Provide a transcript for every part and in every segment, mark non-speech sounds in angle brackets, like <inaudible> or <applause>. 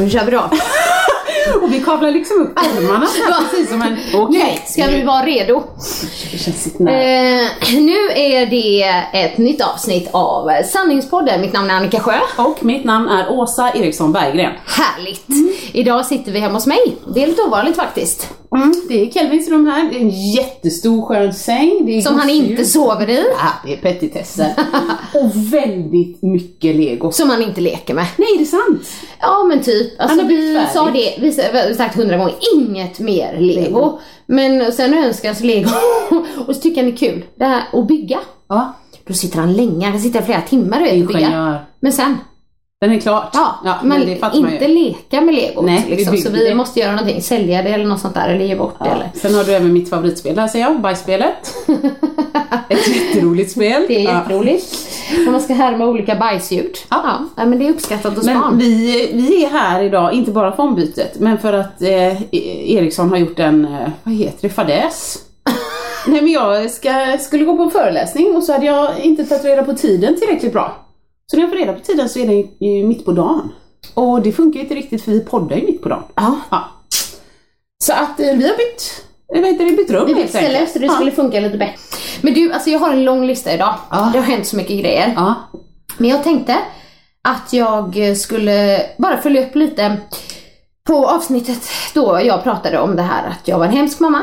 Nu kör vi då. <laughs> Och vi kavlar liksom upp armarna precis som en... Okej, ska vi vara redo? Eh, nu är det ett nytt avsnitt av Sanningspodden. Mitt namn är Annika Sjö. Och mitt namn är Åsa Eriksson Berggren. Härligt! Idag sitter vi hemma hos mig. Det är lite ovanligt faktiskt. Mm, det är Kelvins rum här. Det är en jättestor skön säng. Det är Som han inte sover i. Ja, det är petitesser. <laughs> och väldigt mycket lego. Som han inte leker med. Nej, det är sant. Ja men typ, alltså vi färdig. sa det, vi har sagt hundra gånger, inget mer lego. Lego. Men sen önskar han sig lego <laughs> och så tycker han det är kul, det här att bygga. Ja, Då sitter han länge, han kan sitta flera timmar och bygga. Men sen, Den är klart. ja, men men det inte leka med lego. Nej, liksom. Så vi det. måste göra någonting, sälja det eller något sånt där eller ge bort det Ja. eller. Sen har du även mitt favoritspel här ser jag, bajsspelet. <laughs> Ett jätteroligt spel. Det är Ja. jätteroligt. När man ska härma olika bajsljud. Ja. ja, men det är uppskattat hos Men barn. vi, vi är här idag, inte bara för ombytet, men för att eh, Eriksson har gjort en, eh, vad heter det, fadäs. <laughs> Nej men jag ska, skulle gå på en föreläsning och så hade jag inte tagit reda på tiden tillräckligt bra. Så när jag får reda på tiden så är det ju mitt på dagen. Och det funkar ju inte riktigt för vi poddar ju mitt på dagen. Ja. Ja. Så att eh, vi har bytt, eh, vad heter det, bytt rum Vi bytte ställe så det skulle funka lite bättre. Men du, alltså jag har en lång lista idag. Ja. Det har hänt så mycket grejer. Ja. Men jag tänkte att jag skulle bara följa upp lite på avsnittet då jag pratade om det här att jag var en hemsk mamma.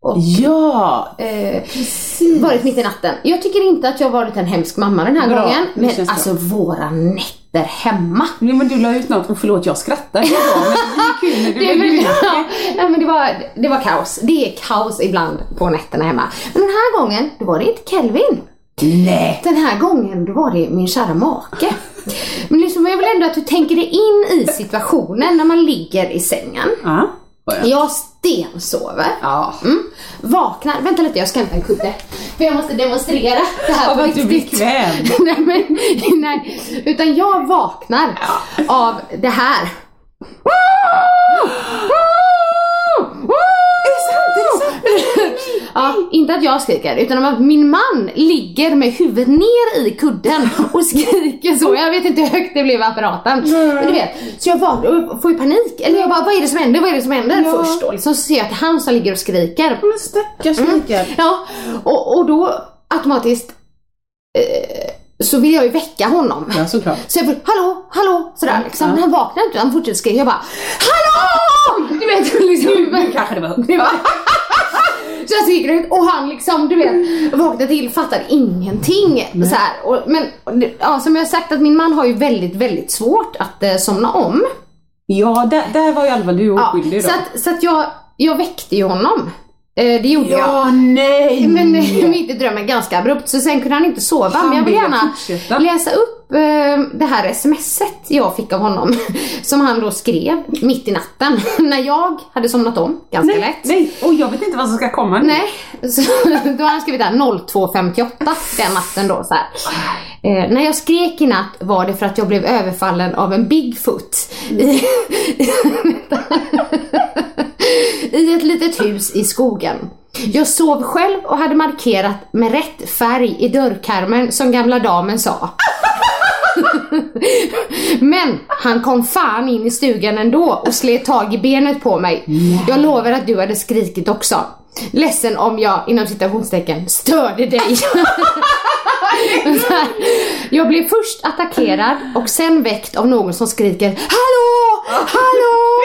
Och Ja, eh, varit mitt i natten. Jag tycker inte att jag varit en hemsk mamma den här Bra, gången. Men alltså våra nätter hemma. Nej, men du la ut något, och förlåt jag skrattar. Det var, men det är kul när du <laughs> Det, men, ut. ja, nej, men det, var, det var kaos. Det är kaos ibland på nätterna hemma. Men den här gången, då var det inte Kelvin. Nej. Den här gången då var det min kära make. Men liksom, jag vill ändå att du tänker dig in i situationen när man ligger i sängen. Ja. Jag stensover. Ja. Mm. Vaknar, vänta lite jag ska hämta en kudde. För jag måste demonstrera det här på att du riktigt. bekväm. <laughs> nej, men, nej, utan jag vaknar av det här. Ja, inte att jag skriker utan att min man ligger med huvudet ner i kudden och skriker så. Jag vet inte hur högt det blev i apparaten. Men du vet, så jag vaknar och får ju panik. Eller jag bara, vad är det som händer? Vad är det som händer? Ja. Först då liksom, så ser jag att det är han som ligger och skriker. Men stackars Mikael. Ja, och, och då automatiskt eh, så vill jag ju väcka honom. Ja, såklart. Så jag får, hallå, hallå, sådär liksom. Ja. Men han vaknar inte, han fortsätter skrika. Jag bara, hallå! Du vet liksom. Nu kanske det var högt. <laughs> Så jag skriker ut och han liksom, du vet, vaknar till, fattar ingenting. Så här. Och, men ja, som jag sagt att min man har ju väldigt, väldigt svårt att eh, somna om. Ja, där, där var i alla du Ja, oskyldig så då. att, så att jag, jag väckte ju honom. Eh, det gjorde jag. Ja, nej! Men <laughs> mitt i drömmen ganska abrupt så sen kunde han inte sova. Han men jag vill gärna fortsätta. läsa upp eh, det här smset jag fick av honom. <laughs> Som han då skrev mitt i natten. <laughs> när jag hade somnat om, ganska nej, lätt. nej, och jag vet inte vad som ska komma nu. Nej, <laughs> så då har han skrivit där 02.58 den natten då så. Eh, när jag skrek i natt var det för att jag blev överfallen av en Bigfoot i, i ett litet hus i skogen. Jag sov själv och hade markerat med rätt färg i dörrkarmen som gamla damen sa. <laughs> Men han kom fan in i stugan ändå och slet tag i benet på mig. Jag lovar att du hade skrikit också. Ledsen om jag inom citationstecken störde dig. Här, <laughs> jag blev först attackerad och sen väckt av någon som skriker Hallå! Hallå!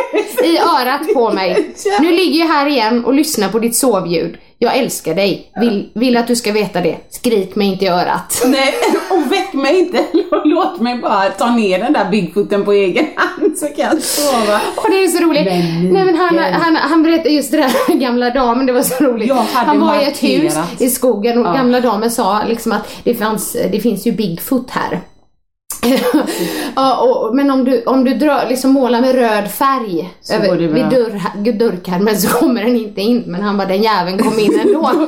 i örat på mig. Nu ligger jag här igen och lyssnar på ditt sovljud. Jag älskar dig. Vill, vill att du ska veta det. Skrik mig inte i örat. <laughs> Nej, och väck mig inte. <laughs> Låt mig bara ta ner den där Bigfooten på egen hand så kan jag sova. Och det är så roligt. Men Nej, men han, han, han berättade just det där gamla damen, det var så roligt. Han var i ett hus markerat. i skogen och Ja. gamla damen sa liksom att det, fanns, det finns ju Bigfoot här. Ja, och, men om du, om du drar, liksom målar med röd färg Så över, vid dörr, dörrkarmen så kommer den inte in. Men han bara, den jäveln kom in ändå. <laughs>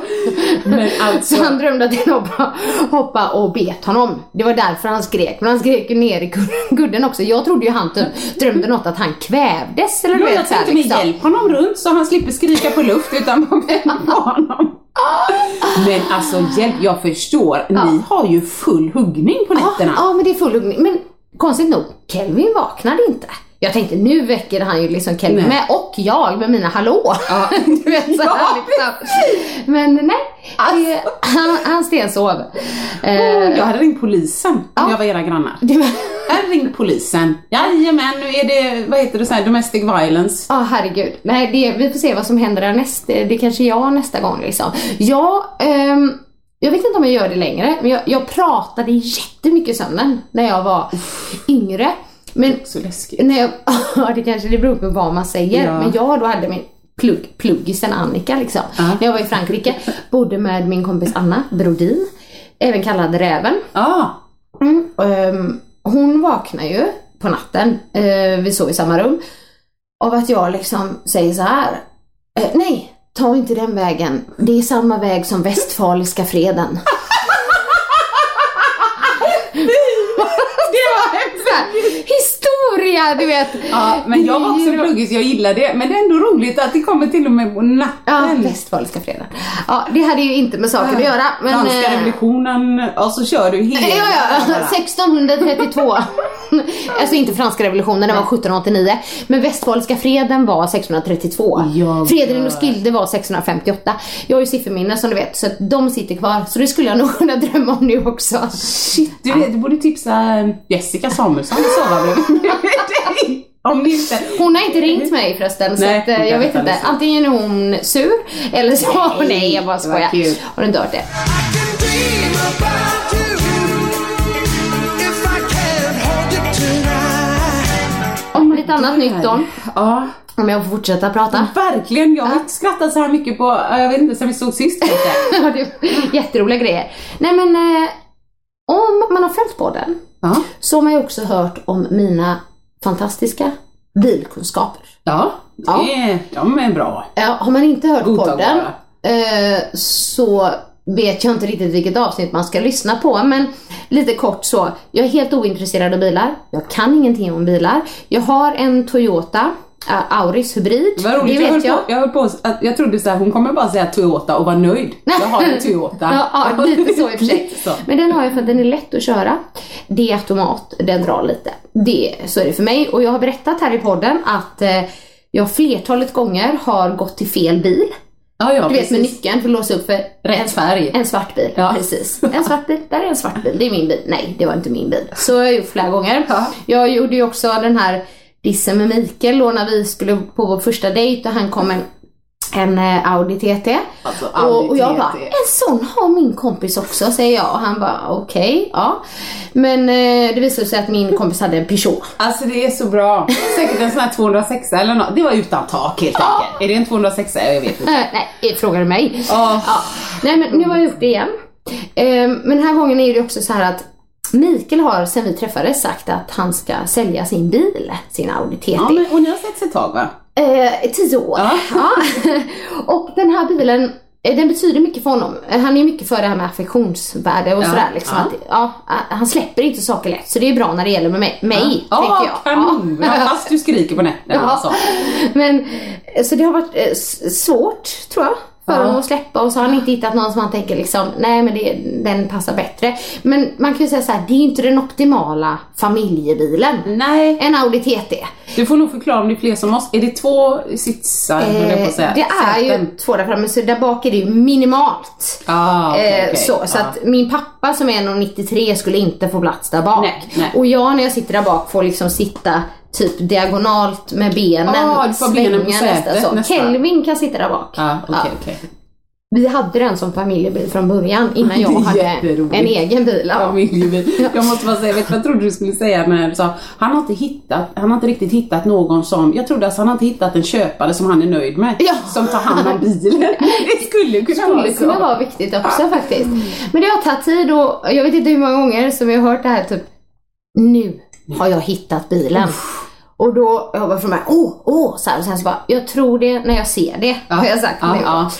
Alltså, Så han drömde att den hoppa, hoppa och bet honom. Det var därför han skrek. Men han skrek ju ner i kudden- också. Jag trodde ju han typ drömde något att han kvävdes eller ja, vet jag så här, tänkte liksom. hjälp honom runt så han slipper skrika på luft utan på <laughs> honom. Men alltså hjälp, jag förstår. Ni har ju full huggning på nätterna. Ja, men det är full huggning. Men konstigt nog, Kelvin vaknade inte. Jag tänkte nu väcker han ju liksom Nej. med och jag med mina hallå. Ja. <laughs> du vet så här Ja, liksom. Men nej, det, han, han stensov. Eh, Jag hade ringt polisen om Ja. jag var era grannar. var- Jag hade ringt polisen. Jajamän, nu är det, vad heter det så här, domestic violence. Ja, herregud. Nej, det, vi får se vad som händer där näst, det kanske är jag nästa gång liksom. Ja, ehm, jag vet inte om jag gör det längre, men jag, jag pratade jättemycket i sömnen när jag var yngre. Men Så läskigt. när jag, <laughs> ja det kanske det beror på vad man säger, Ja. men jag då hade min plugg, pluggisen Annika liksom. Ja. När jag var i Frankrike, bodde med min kompis Anna Brodin, även kallad Räven. Ja, Mm. Ehm, hon vaknar ju på natten, eh, vi sov i samma rum, av att jag liksom säger så här. Eh, nej, ta inte den vägen. Det är samma väg som Västfaliska freden. <laughs> det var hemskt. Så här, Historia, du vet. Ja, men jag var också pluggis, jag gillar det. Men det är ändå roligt att det kommer till och med på Ja, natten. Västfaliska freden. Ja, det hade ju inte med saken att göra. Men, Franska eh, revolutionen, och så kör du hela... Ja, ja, 1632. <laughs> alltså inte franska revolutionen, den var 1789. Men Västfaliska freden var 1632. Jag Freden i. Roskilde var 1658. Jag har ju sifferminne som du vet, så att de sitter kvar. Så det skulle jag nog kunna drömma om nu också. Shit, du, vet, du borde tipsa eh, Jessica Samuelsson att sova <laughs> dig. Om ni inte... Hon har inte ringt mig förresten, så Nej, att, eh, jag vet inte. Antingen är hon sur, eller så... Nej, <laughs> nej jag bara skojar. Har du inte hört det? Om lite annat nytt då, Ja, om jag får fortsätta prata. verkligen. Jag har inte skrattat så här mycket på, eh, jag vet inte, sen vi såg sist kanske. <laughs> Ja, jätteroliga grejer. Nej men, eh, om man har följt på den Ja. så har man ju också hört om mina fantastiska bilkunskaper. Ja, Ja. de är bra. Ja, har man inte hört podden eh, så vet jag inte riktigt vilket avsnitt man ska lyssna på. Men lite kort så, jag är helt ointresserad av bilar. Jag kan ingenting om bilar. Jag har en Toyota eh, Auris hybrid. Var roligt, det jag, vet jag. På, jag höll på jag trodde så här, hon kommer bara säga Toyota och vara nöjd. Jag har en Toyota. <laughs> Ja, ja, <laughs> lite så i och för sig. Men den har jag för att den är lätt att köra. Det är automat, den drar lite. Det, så är det för mig. Och jag har berättat här i podden att eh, jag flertalet gånger har gått till fel bil. Ja, ja, Du vet med precis. nyckeln för att låsa upp för Rätt färg. en svart bil. Ja. Precis. En svart bil, där är en svart bil. Det är min bil. Nej, det var inte min bil. Så har jag gjort flera gånger. Ja. Jag gjorde ju också den här dissen med Mikael då när vi skulle på vår första dejt och han kom en en eh, Audi TT. Alltså, Audi och, och jag bara, en sån har min kompis också säger jag och han bara okej, ja. Men eh, det visade sig att min kompis hade en Peugeot. Alltså det är så bra. Säkert en sån här 206 eller något. Det var utan tak helt enkelt. Är det en 206? Jag vet inte. Eh, nej, eh, frågar du mig? Åh. Ja. Nej men nu har jag gjort det igen. Eh, men den här gången är det också så här att Mikael har sen vi träffades sagt att han ska sälja sin bil, sin Audi TT. Ja, men, och ni har sett ett tag va? Eh, tio år. Ja. <laughs> Ja. och den här bilen, eh, den betyder mycket för honom. Eh, Han är mycket för det här med affektionsvärde och Ja, sådär. Liksom, ja. att, ja, eh, han släpper inte saker lätt. Så det är bra när det gäller med mig, mig Ja, tänker jag. kanonbra. Ja. <laughs> Fast du skriker på nätterna alltså. Men så det har varit svårt tror jag för Ja. honom att släppa och så har han inte hittat någon som han tänker liksom, nej men det, den passar bättre. Men man kan ju säga så här, det är inte den optimala familjebilen. Nej, En Audi TT. du får nog förklara om det är fler som oss. Är det två sitsar, Eh, det är ju två där framme så där bak är det ju minimalt. Ah, okej, Eh, okej. så så Ja. att min pappa som är 1,93 skulle inte få plats där bak. Nej, nej. Och jag när jag sitter där bak får liksom sitta typ diagonalt med benen. Ah, du benen på sätet så. nästan. Kelvin kan sitta där bak. Ja, okej, Ja. okej. Vi hade den som familjebil från början innan jag Det hade en egen bil. Ja. Familjebil. <laughs> Jag måste bara säga, vet du vad jag trodde du skulle säga när du sa han har inte hittat, han har inte riktigt hittat någon som, jag trodde att han har inte hittat en köpare som han är nöjd med. Ja. Som tar hand om bilen. <laughs> Det skulle kunna vara skulle så. kunna vara viktigt också faktiskt. Men det har tagit tid och jag vet inte hur många gånger som jag har hört det här typ Nu har jag hittat bilen. Och då jag var från mig, åh, åh, så här, och sen så bara, jag tror det när jag ser det, har jag sagt Ja, nu. ja.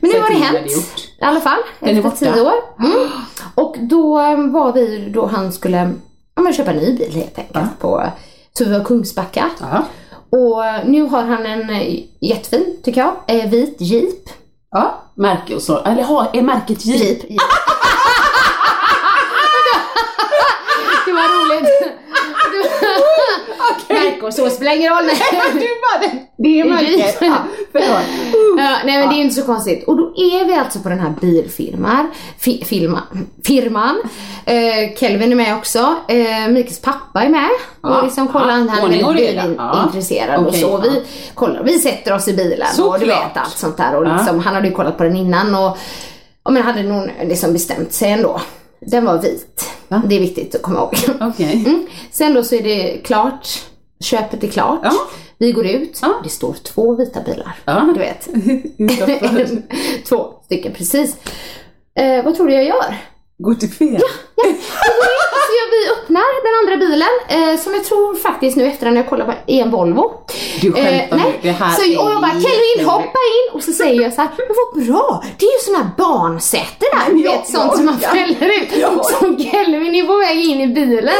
Men nu har det hänt. det. I alla fall, Den efter tio år. <gasps> Mm. Och då eh, var vi, då han skulle ja, men köpa en ny bil helt enkelt. På, så vi var Kungsbacka. Ja. Och eh, nu har han en eh, jättefin, tycker jag, vit jeep. ja. Märke och så. Eller ha, är märket Jeep? Jeep. jeep. <laughs> det var roligt. Och så spelar ingen roll. <laughs> du bara, det- det är märket. Ja, förlåt. <laughs> Ja, nej men det är inte så konstigt. Och då är vi alltså på den här bilfirman. Fi, firman. Eh, Kelvin är med också. Eh, Mikes pappa är med. Ja, och liksom kollar, ja, han är och väldigt bilintresserad och Okej, så. Vi, kollar, vi sätter oss i bilen och du Såklart. vet allt sånt där. Och liksom, Han hade ju kollat på den innan och, och men hade nog liksom bestämt sig ändå. Den var vit. Ja. Det är viktigt att komma ihåg. Okej. Mm. Sen då så är det klart. Köpet är klart. Ja. Vi går ut. Ja. Det står två vita bilar. Ja. Du vet. <laughs> <laughs> Två stycken precis. Eh, vad tror du jag gör? Gå till fel. Ja, går in, så vi öppnar den andra bilen eh, som jag tror faktiskt nu efter när jag kollar på är en Volvo. Du skämtar nu. nej. Det här så, och jag bara Kelvin jätteroligt." hoppa in och så säger jag så här, men vad bra, det är ju såna här barnsäte där, du Ja, vet sånt ja, som man ja. fäller ut. Ja. Så Kelvin är på väg in i bilen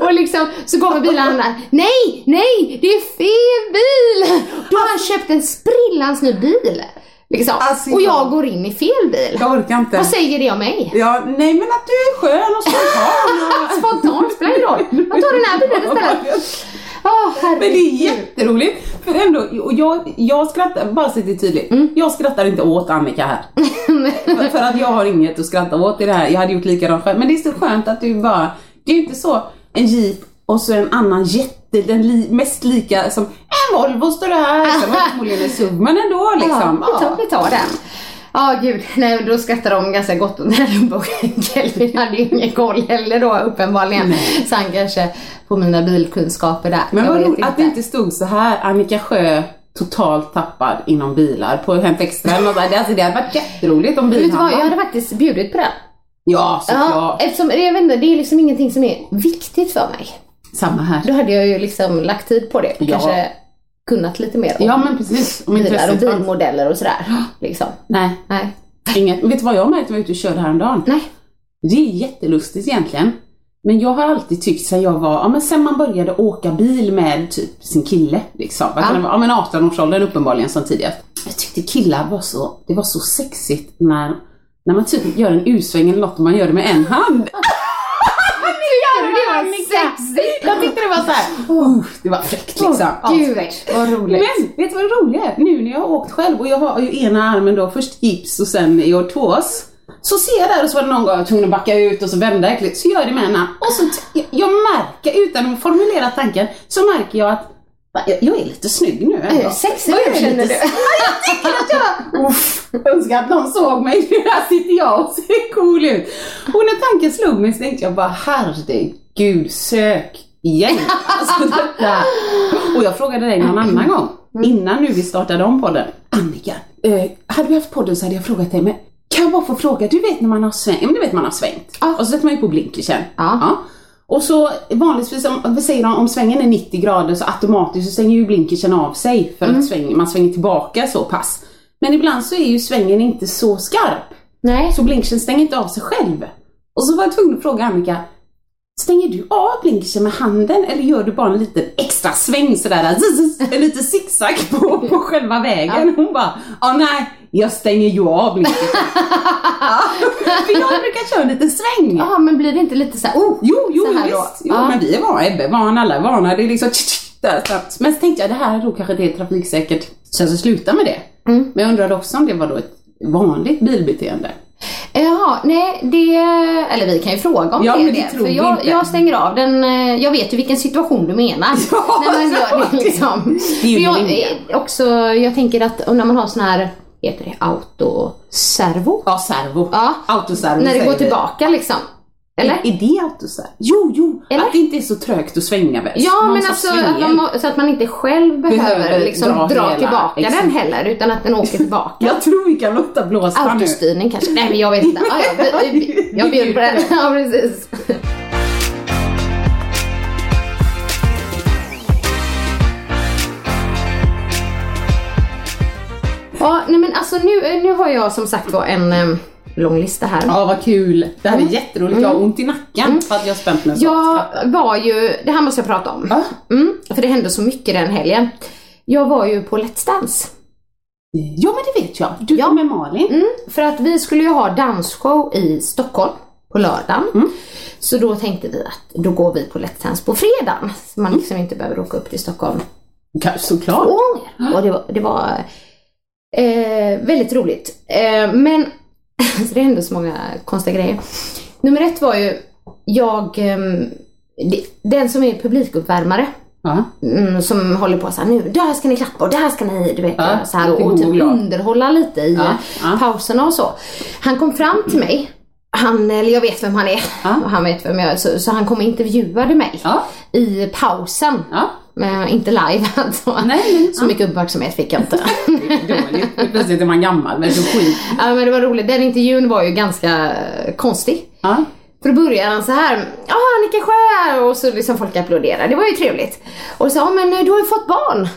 och liksom så kommer bilen där, nej, nej, det är fel bil! Då har han köpt en sprillans ny bil. Liksom. Alltså, och jag går in i fel bil. Jag orkar inte. Vad säger det om mig? Ja, nej men att du är skön och spontan. <laughs> Spontant spelar ingen roll. Jag tar den här bilen istället. Åh Men det är jätteroligt. För ändå, och jag, jag skrattar, bara så att det är tydligt. Mm. Jag skrattar inte åt Annika här. för, <laughs> för att jag har inget att skratta åt i det här. Jag hade gjort likadant själv. Men det är så skönt att du bara, det är inte så en jeep och så en annan jätte, den li, mest lika som en Volvo står det här. Sen var det förmodligen en SUV men ändå <laughs> liksom. Ja, vi tar, vi tar den. Ja gud, nej då skrattar de ganska gott åt den <laughs> Kelvin hade ju ingen koll heller då uppenbarligen. Så han kanske får mina bilkunskaper där. Men vad roligt att det inte stod så här Annika Sjö totalt tappad inom bilar på Hämt Extra eller något där. Det- Alltså det hade varit jätteroligt om Vet du vad, jag bilhandlaren. hade faktiskt bjudit på den. Ja, Ja, såklart. eftersom, jag vet inte, det är liksom ingenting som är viktigt för mig. Samma här. Då hade jag ju liksom lagt tid på det Ja. kanske kunnat lite mer om Ja men precis. Om bilar och bilmodeller och sådär. Liksom. Nej, Nej. inget. Vet du vad jag märkte när jag var ute och körde häromdagen? Nej. Det är jättelustigt egentligen. Men jag har alltid tyckt sen jag var, ja men sen man började åka bil med typ sin kille liksom. Ja. Ja men 18-årsåldern uppenbarligen som tidigast. Jag tyckte killar var så, det var så sexigt när, när man typ gör en U-sväng eller något och man gör det med en hand. <laughs> Det var sexigt. Jag tyckte det var så här. Uh, det var fräckt liksom. Åh, gud vad roligt. Men vet du vad det roliga är? Nu när jag har åkt själv och jag har ju ena armen då, först gips och sen i ortos. Så ser jag där och så var det någon gång jag var tvungen att backa ut och så vända äckligt. Så gör jag det med ena. Och så jag, jag märker, utan att formulera tanken, så märker jag att jag, jag är lite snygg nu. Är du sexig nu, känner lite- du? Ja, jag tycker att jag... Uff, önskar att någon såg mig. <laughs> Här sitter jag och ser cool ut. Och när tanken slog mig så tänkte jag bara herregud, sök igen. Alltså detta. Och jag frågade dig någon annan gång, innan nu vi startade om podden. Annika, eh, hade vi haft podden så hade jag frågat dig, men kan jag bara få fråga, du vet när man har svängt, ja men du vet man har svängt. Ja. Och så sätter man ju på blinkersen. Ja. Och så vanligtvis, om, vad säger om svängen är 90 grader så automatiskt så stänger ju blinkersen av sig för att sväng, man svänger tillbaka så pass. Men ibland så är ju svängen inte så skarp. Nej. Så blinkersen stänger inte av sig själv. Och så var jag tvungen att fråga Annika, stänger du av blinkersen med handen eller gör du bara en liten extra sväng sådär, <laughs> en liten zigzag på, på själva vägen? Hon bara, ja nej, jag stänger ju av blinkersen. <laughs> ja, för jag brukar köra en liten sväng. Jaha, men blir det inte lite så här, oh, Jo, jo, så jo här då? visst. Jo, Ja. men vi är vana, Ebbe van, alla är vana. Det är liksom där, så att, Men så tänkte jag, det här är då kanske det är trafiksäkert. Så jag ska sluta med det. Mm. Men jag undrade också om det var då ett vanligt bilbeteende. Jaha, nej det, eller vi kan ju fråga om Ja, det är det det. För jag, jag stänger av den, eh, jag vet ju vilken situation du menar. <laughs> Ja, när man gör det det- liksom. det För jag, eh, också, jag tänker att när man har sån här, heter det autoservo? Ja, servo. Ja. Autoservo När det går tillbaka liksom. Eller? Är det autoservo? Jo, jo. Eller? Att det inte är så trögt att svänga väl? Ja Någon men alltså att man, så att man inte själv behöver, Behöver liksom dra dra, hela, tillbaka exakt. den heller utan att den åker <laughs> tillbaka. Jag tror vi kan låta blåsa nu. Autostyrning kanske? Nej men jag vet inte. Ah, ja, vi- vi- <laughs> jag bjuder på den. <laughs> Ja precis. Ja, nej men alltså nu, nu har jag som sagt var en eh, lång lista här. Ja, vad kul. Det här är jätteroligt. Jag har ont i nacken för att jag har spänt mig så. Jag var ju, det här måste jag prata om. Ja. Mm, för det hände så mycket den helgen. Jag var ju på Let's Dance. Ja, men det vet jag. Du Ja. var med Malin. Mm, för att vi skulle ju ha dansshow i Stockholm på lördagen. Mm. Så då tänkte vi att då går vi på Let's Dance på fredagen. Så man liksom inte behöver åka upp till Stockholm Såklart. två gånger. Och det var, det var eh, väldigt roligt. Eh, men så <laughs> det hände så många konstiga grejer. Nummer ett var ju, jag, det- den som är publikuppvärmare. Mm, som håller på så här, nu, där ska ni klappa och där ska ni, du vet, så här, lite och, typ underhålla lite i Ja, ja. pauserna och så. Han kom fram till mig, han, eller jag vet vem han är, Ja. och han vet vem jag är, så, så han kom och intervjuade mig Ja. i pausen. Ja. Men inte live <laughs> alltså. Nej, Så mycket uppmärksamhet fick jag inte. <laughs> Dåligt. Plötsligt är man gammal, men så skit. ja, men det var roligt, den intervjun var ju ganska eh, konstig. För då började han så här, ja Annika Sjö här", och så liksom folk applåderade. Det var ju trevligt. Och så, ja men eh, du har ju fått barn.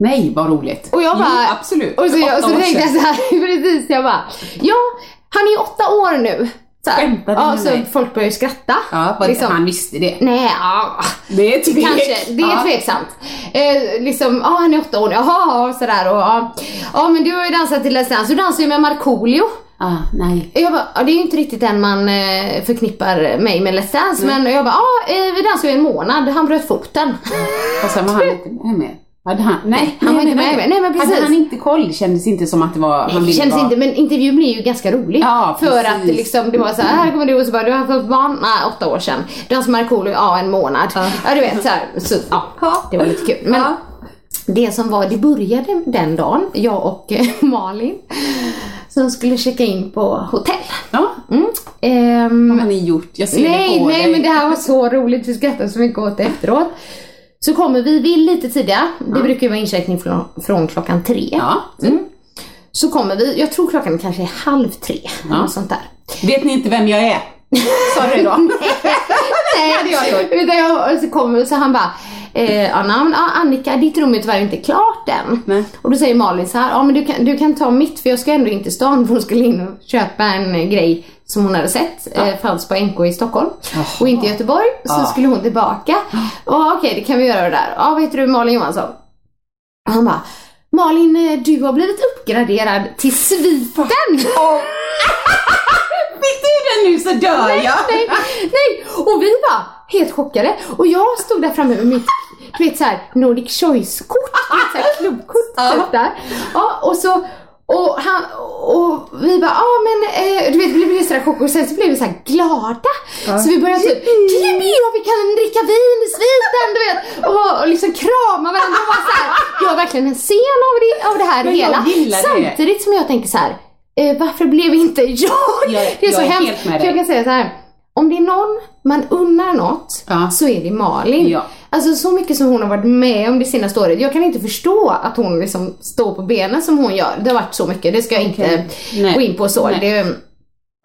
Nej, vad roligt. Och jag Jo, bara, absolut. Och så, jag, så tänkte jag så här, <laughs> precis, jag bara, ja han är åtta år nu. Så här. Du ja, så mig? folk började ju skratta. Ja, vad liksom. han visste det. Nej, ja. Det är tvek. Kanske, det är ja. tveksamt. Eh, liksom, ja han är åtta år, jaha och sådär och ja. Ja men du har ju dansat till Let's Dance, du dansar ju med Markoolio. Ah, nej. Jag bara, ja, det är ju inte riktigt den man eh, förknippar mig med Let's Dance men jag bara, ja eh, vi dansade ju en månad, han bröt foten. Och sen var han inte med. Hade han, nej, han var nej, inte nej, med. Nej, men precis. Hade han inte koll? Kändes inte som att det var... han ville känns vara- inte, men intervjun blir ju ganska rolig. Ja, för precis. att det liksom, det var så här, här kommer du och så bara, du har fått barn? Nej, åtta år sedan. Du har som Markoolio, ja en månad. Ja, du vet så här, så, ja, det var lite kul. Men Ja. det som var, det började den dagen, jag och eh, Malin, som skulle checka in på hotell. Ja, Mm. Ehm, har ni gjort? Jag ser nej, det på nej dig. men det här var så roligt, vi skrattade så mycket åt det efteråt. Så kommer vi, vi är lite tidiga, det brukar ju vara incheckning från, från klockan tre. Ja. Mm. Så kommer vi, jag tror klockan kanske är halv tre, eller något sånt där. Vet ni inte vem jag är? Sa du då? <laughs> Nej, hade jag gjort. Utan jag, och så kommer så han bara, eh, ja, namn, ja, Annika ditt rum är tyvärr inte klart än. Nej. Och då säger Malin så här, ja men du kan, du kan ta mitt för jag ska ändå in till stan för hon skulle in och köpa en grej som hon hade sett, eh, fanns på NK i Stockholm och inte i Göteborg. Så skulle hon tillbaka. Och okej, det kan vi göra det där. Ja, vad heter du Malin Johansson? Och han bara, Malin eh, du har blivit uppgraderad till sviten. <laughs> Fick du den nu så dör jag. nej, nej. Och vi bara, helt chockade. Och jag stod där framme med mitt, du vet såhär Nordic Choice-kort, du vet såhär klubbkort typ där. Ja, och så och, han, och vi bara, ja ah, men eh, du vet vi blev sådär chockade och sen så blev vi så här glada. Så vi började typ, Jippi och vi kan dricka vin i sviten du vet. Och, och liksom krama varandra och bara så här. Jag har verkligen en scen av det, av det här Men hela. gillar det. Samtidigt som jag tänker så här. Eh, varför blev inte jag? Jag- det är så jag är hemskt. För jag kan säga så här. Om det är någon man unnar något Ja. så är det Malin. Ja. Alltså så mycket som hon har varit med om det senaste året. Jag kan inte förstå att hon liksom står på benen som hon gör. Det har varit så mycket, det ska jag inte Okej. Nej. gå in på så. Nej. Det,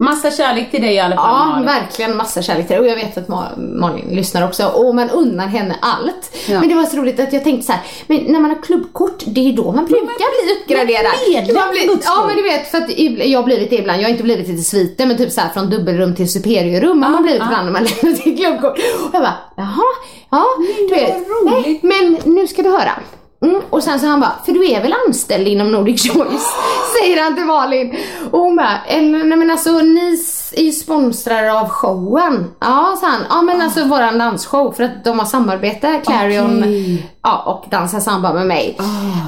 Massa kärlek till dig i alla fall ja, Malin. verkligen massa kärlek till det. Och jag vet att Ma- Malin lyssnar också. Och man unnar henne allt. Ja. Men det var så roligt att jag tänkte så här, men när man har klubbkort, det är ju då man brukar bli uppgraderad. medlem, Man blir- Ja men du vet, för att jag har blivit det ibland. Jag har inte blivit till sviten, men typ så här från dubbelrum till superiorrum har man blivit ibland när man <laughs> lämnar till klubbkort. Och jag bara, jaha, ja, du vet. Nej, men nu ska du höra. Mm, och sen så han bara, för du är väl anställd inom Nordic Choice? <laughs> Säger han till Malin. Och hon bara, eller nej men alltså ni är ju sponsrare av showen. Ja, sa han. Ja men alltså våran dansshow för att de har samarbete, Clarion Okej. ja, och Dansa Samba med mig.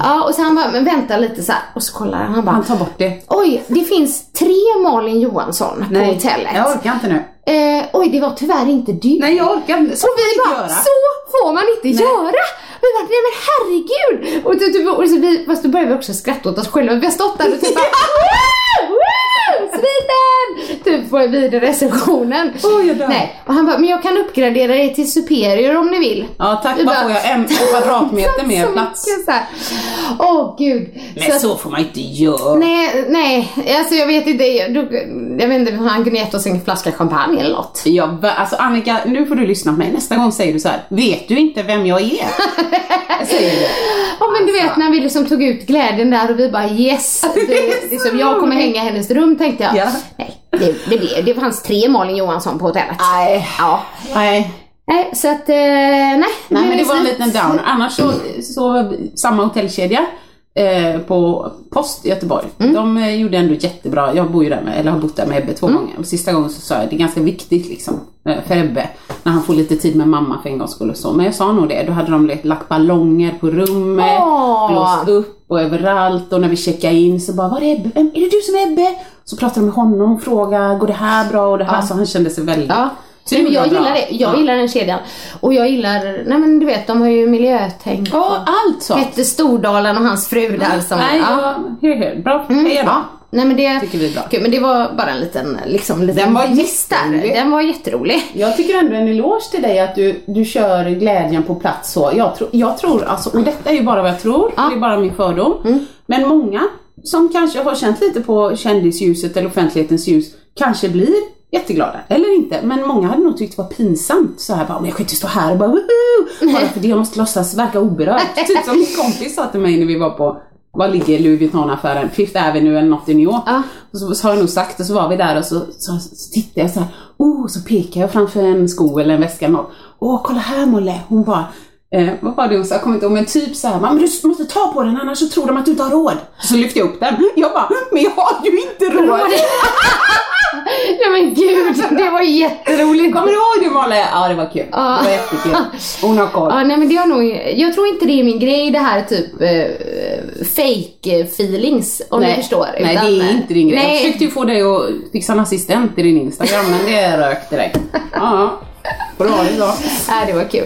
Ja och så han bara, men vänta lite så här. Och så kollar han, han bara, Han tar bort det. oj det finns tre Malin Johansson på hotellet. jag orkar inte nu. Eh, oj det var tyvärr inte du. Nej jag orkar inte. Så Och vi får man bara, inte göra. så får man inte göra! Vi bara, nej men herregud! Och, typ, och så vi, fast då började vi också skratta åt oss själva. Vi har stått där och typ bara! <laughs> Sviten! Typ på vid receptionen. Jag dör. nej, och han bara, men jag kan uppgradera er till superior om ni vill. Ja tack, bara- får jag? En kvadratmeter mer Så plats? så. Åh gud. Men att- så får man inte göra. Nej, nej, alltså jag vet inte, jag, du- jag vet inte, han kunde gett oss en flaska champagne eller något. Va- alltså Annika, nu får du lyssna på mig. Nästa gång säger du så här. vet du inte vem jag är? <laughs> Säger det. Men du Alltså. vet när vi liksom tog ut glädjen där och vi bara yes, det, liksom, jag kommer hänga i hennes rum tänkte jag. Ja. Nej, det, det, blev, det fanns tre Malin Johansson på hotellet. Nej. Ja. Nej. Nej, så att, eh, nej. Nej men det var en liten down. Annars så, så samma hotellkedja eh, på Post i Göteborg. De eh, gjorde ändå jättebra. Jag bor ju där med, eller har bott där med Ebbe två gånger. Och sista gången så sa jag det är ganska viktigt liksom eh, för Ebbe när han får lite tid med mamma för en gångs skull och så. Men jag sa nog det. Då hade de lagt ballonger på rummet, Åh. blåst upp och överallt och när vi checkade in så bara var är Ebbe? Vem, är det du som är Ebbe? Så pratade de med honom och frågade går det här bra och det här så han kände sig väldigt Ja. Så Nej, men jag bra. gillar det. Jag Ja. gillar den kedjan. Och jag gillar, nej men du vet de har ju miljötänk. Ja, allt så. Petter Stordalen och hans fru där som, Nej, ja. ja. Hör. Bra, heja då. Ja, nej men det Tycker vi är bra. Kul, men det var bara en liten, liksom, liten Den var där. Den var jätterolig. Jag tycker ändå en eloge till dig att du, du kör glädjen på plats så. Jag, tro, jag tror alltså, och detta är ju bara vad jag tror, Ja. det är bara min fördom. Men många som kanske har känt lite på kändisljuset eller offentlighetens ljus kanske blir jätteglada, eller inte. Men många hade nog tyckt det var pinsamt så här bara, men jag kan inte stå här och bara woho! Bara för det, jag måste låtsas verka oberörd. <laughs> typ som min kompis sa till mig när vi var på var ligger Louis Vuitton-affären? Fifth Avenue eller något i New York. Ja. Och så, så har jag nog sagt och så var vi där och så, så, så tittade jag så här. Oh, så pekade jag framför en sko eller en väska eller något. Åh, kolla här Molle. Hon bara, eh, vad var det hon sa? Jag kommer inte ihåg, men typ så här. Men du måste ta på den annars så tror de att du inte har råd. Så lyfte jag upp den. Jag bara, men jag har ju inte råd. <laughs> <laughs> Nej men gud, det var jätteroligt. Kommer du ihåg det Molle? Ja, det var kul. Ja. Det var jättekul. Hon har koll. Ja, nej men det har nog, jag tror inte det är min grej det här typ eh, fake feelings om du förstår. Nej, utan- det är inte din grej. Jag Nej. försökte ju få dig att fixa en assistent i din Instagram, men det rök direkt. <laughs> Ja, bra det då. Nej, det var kul.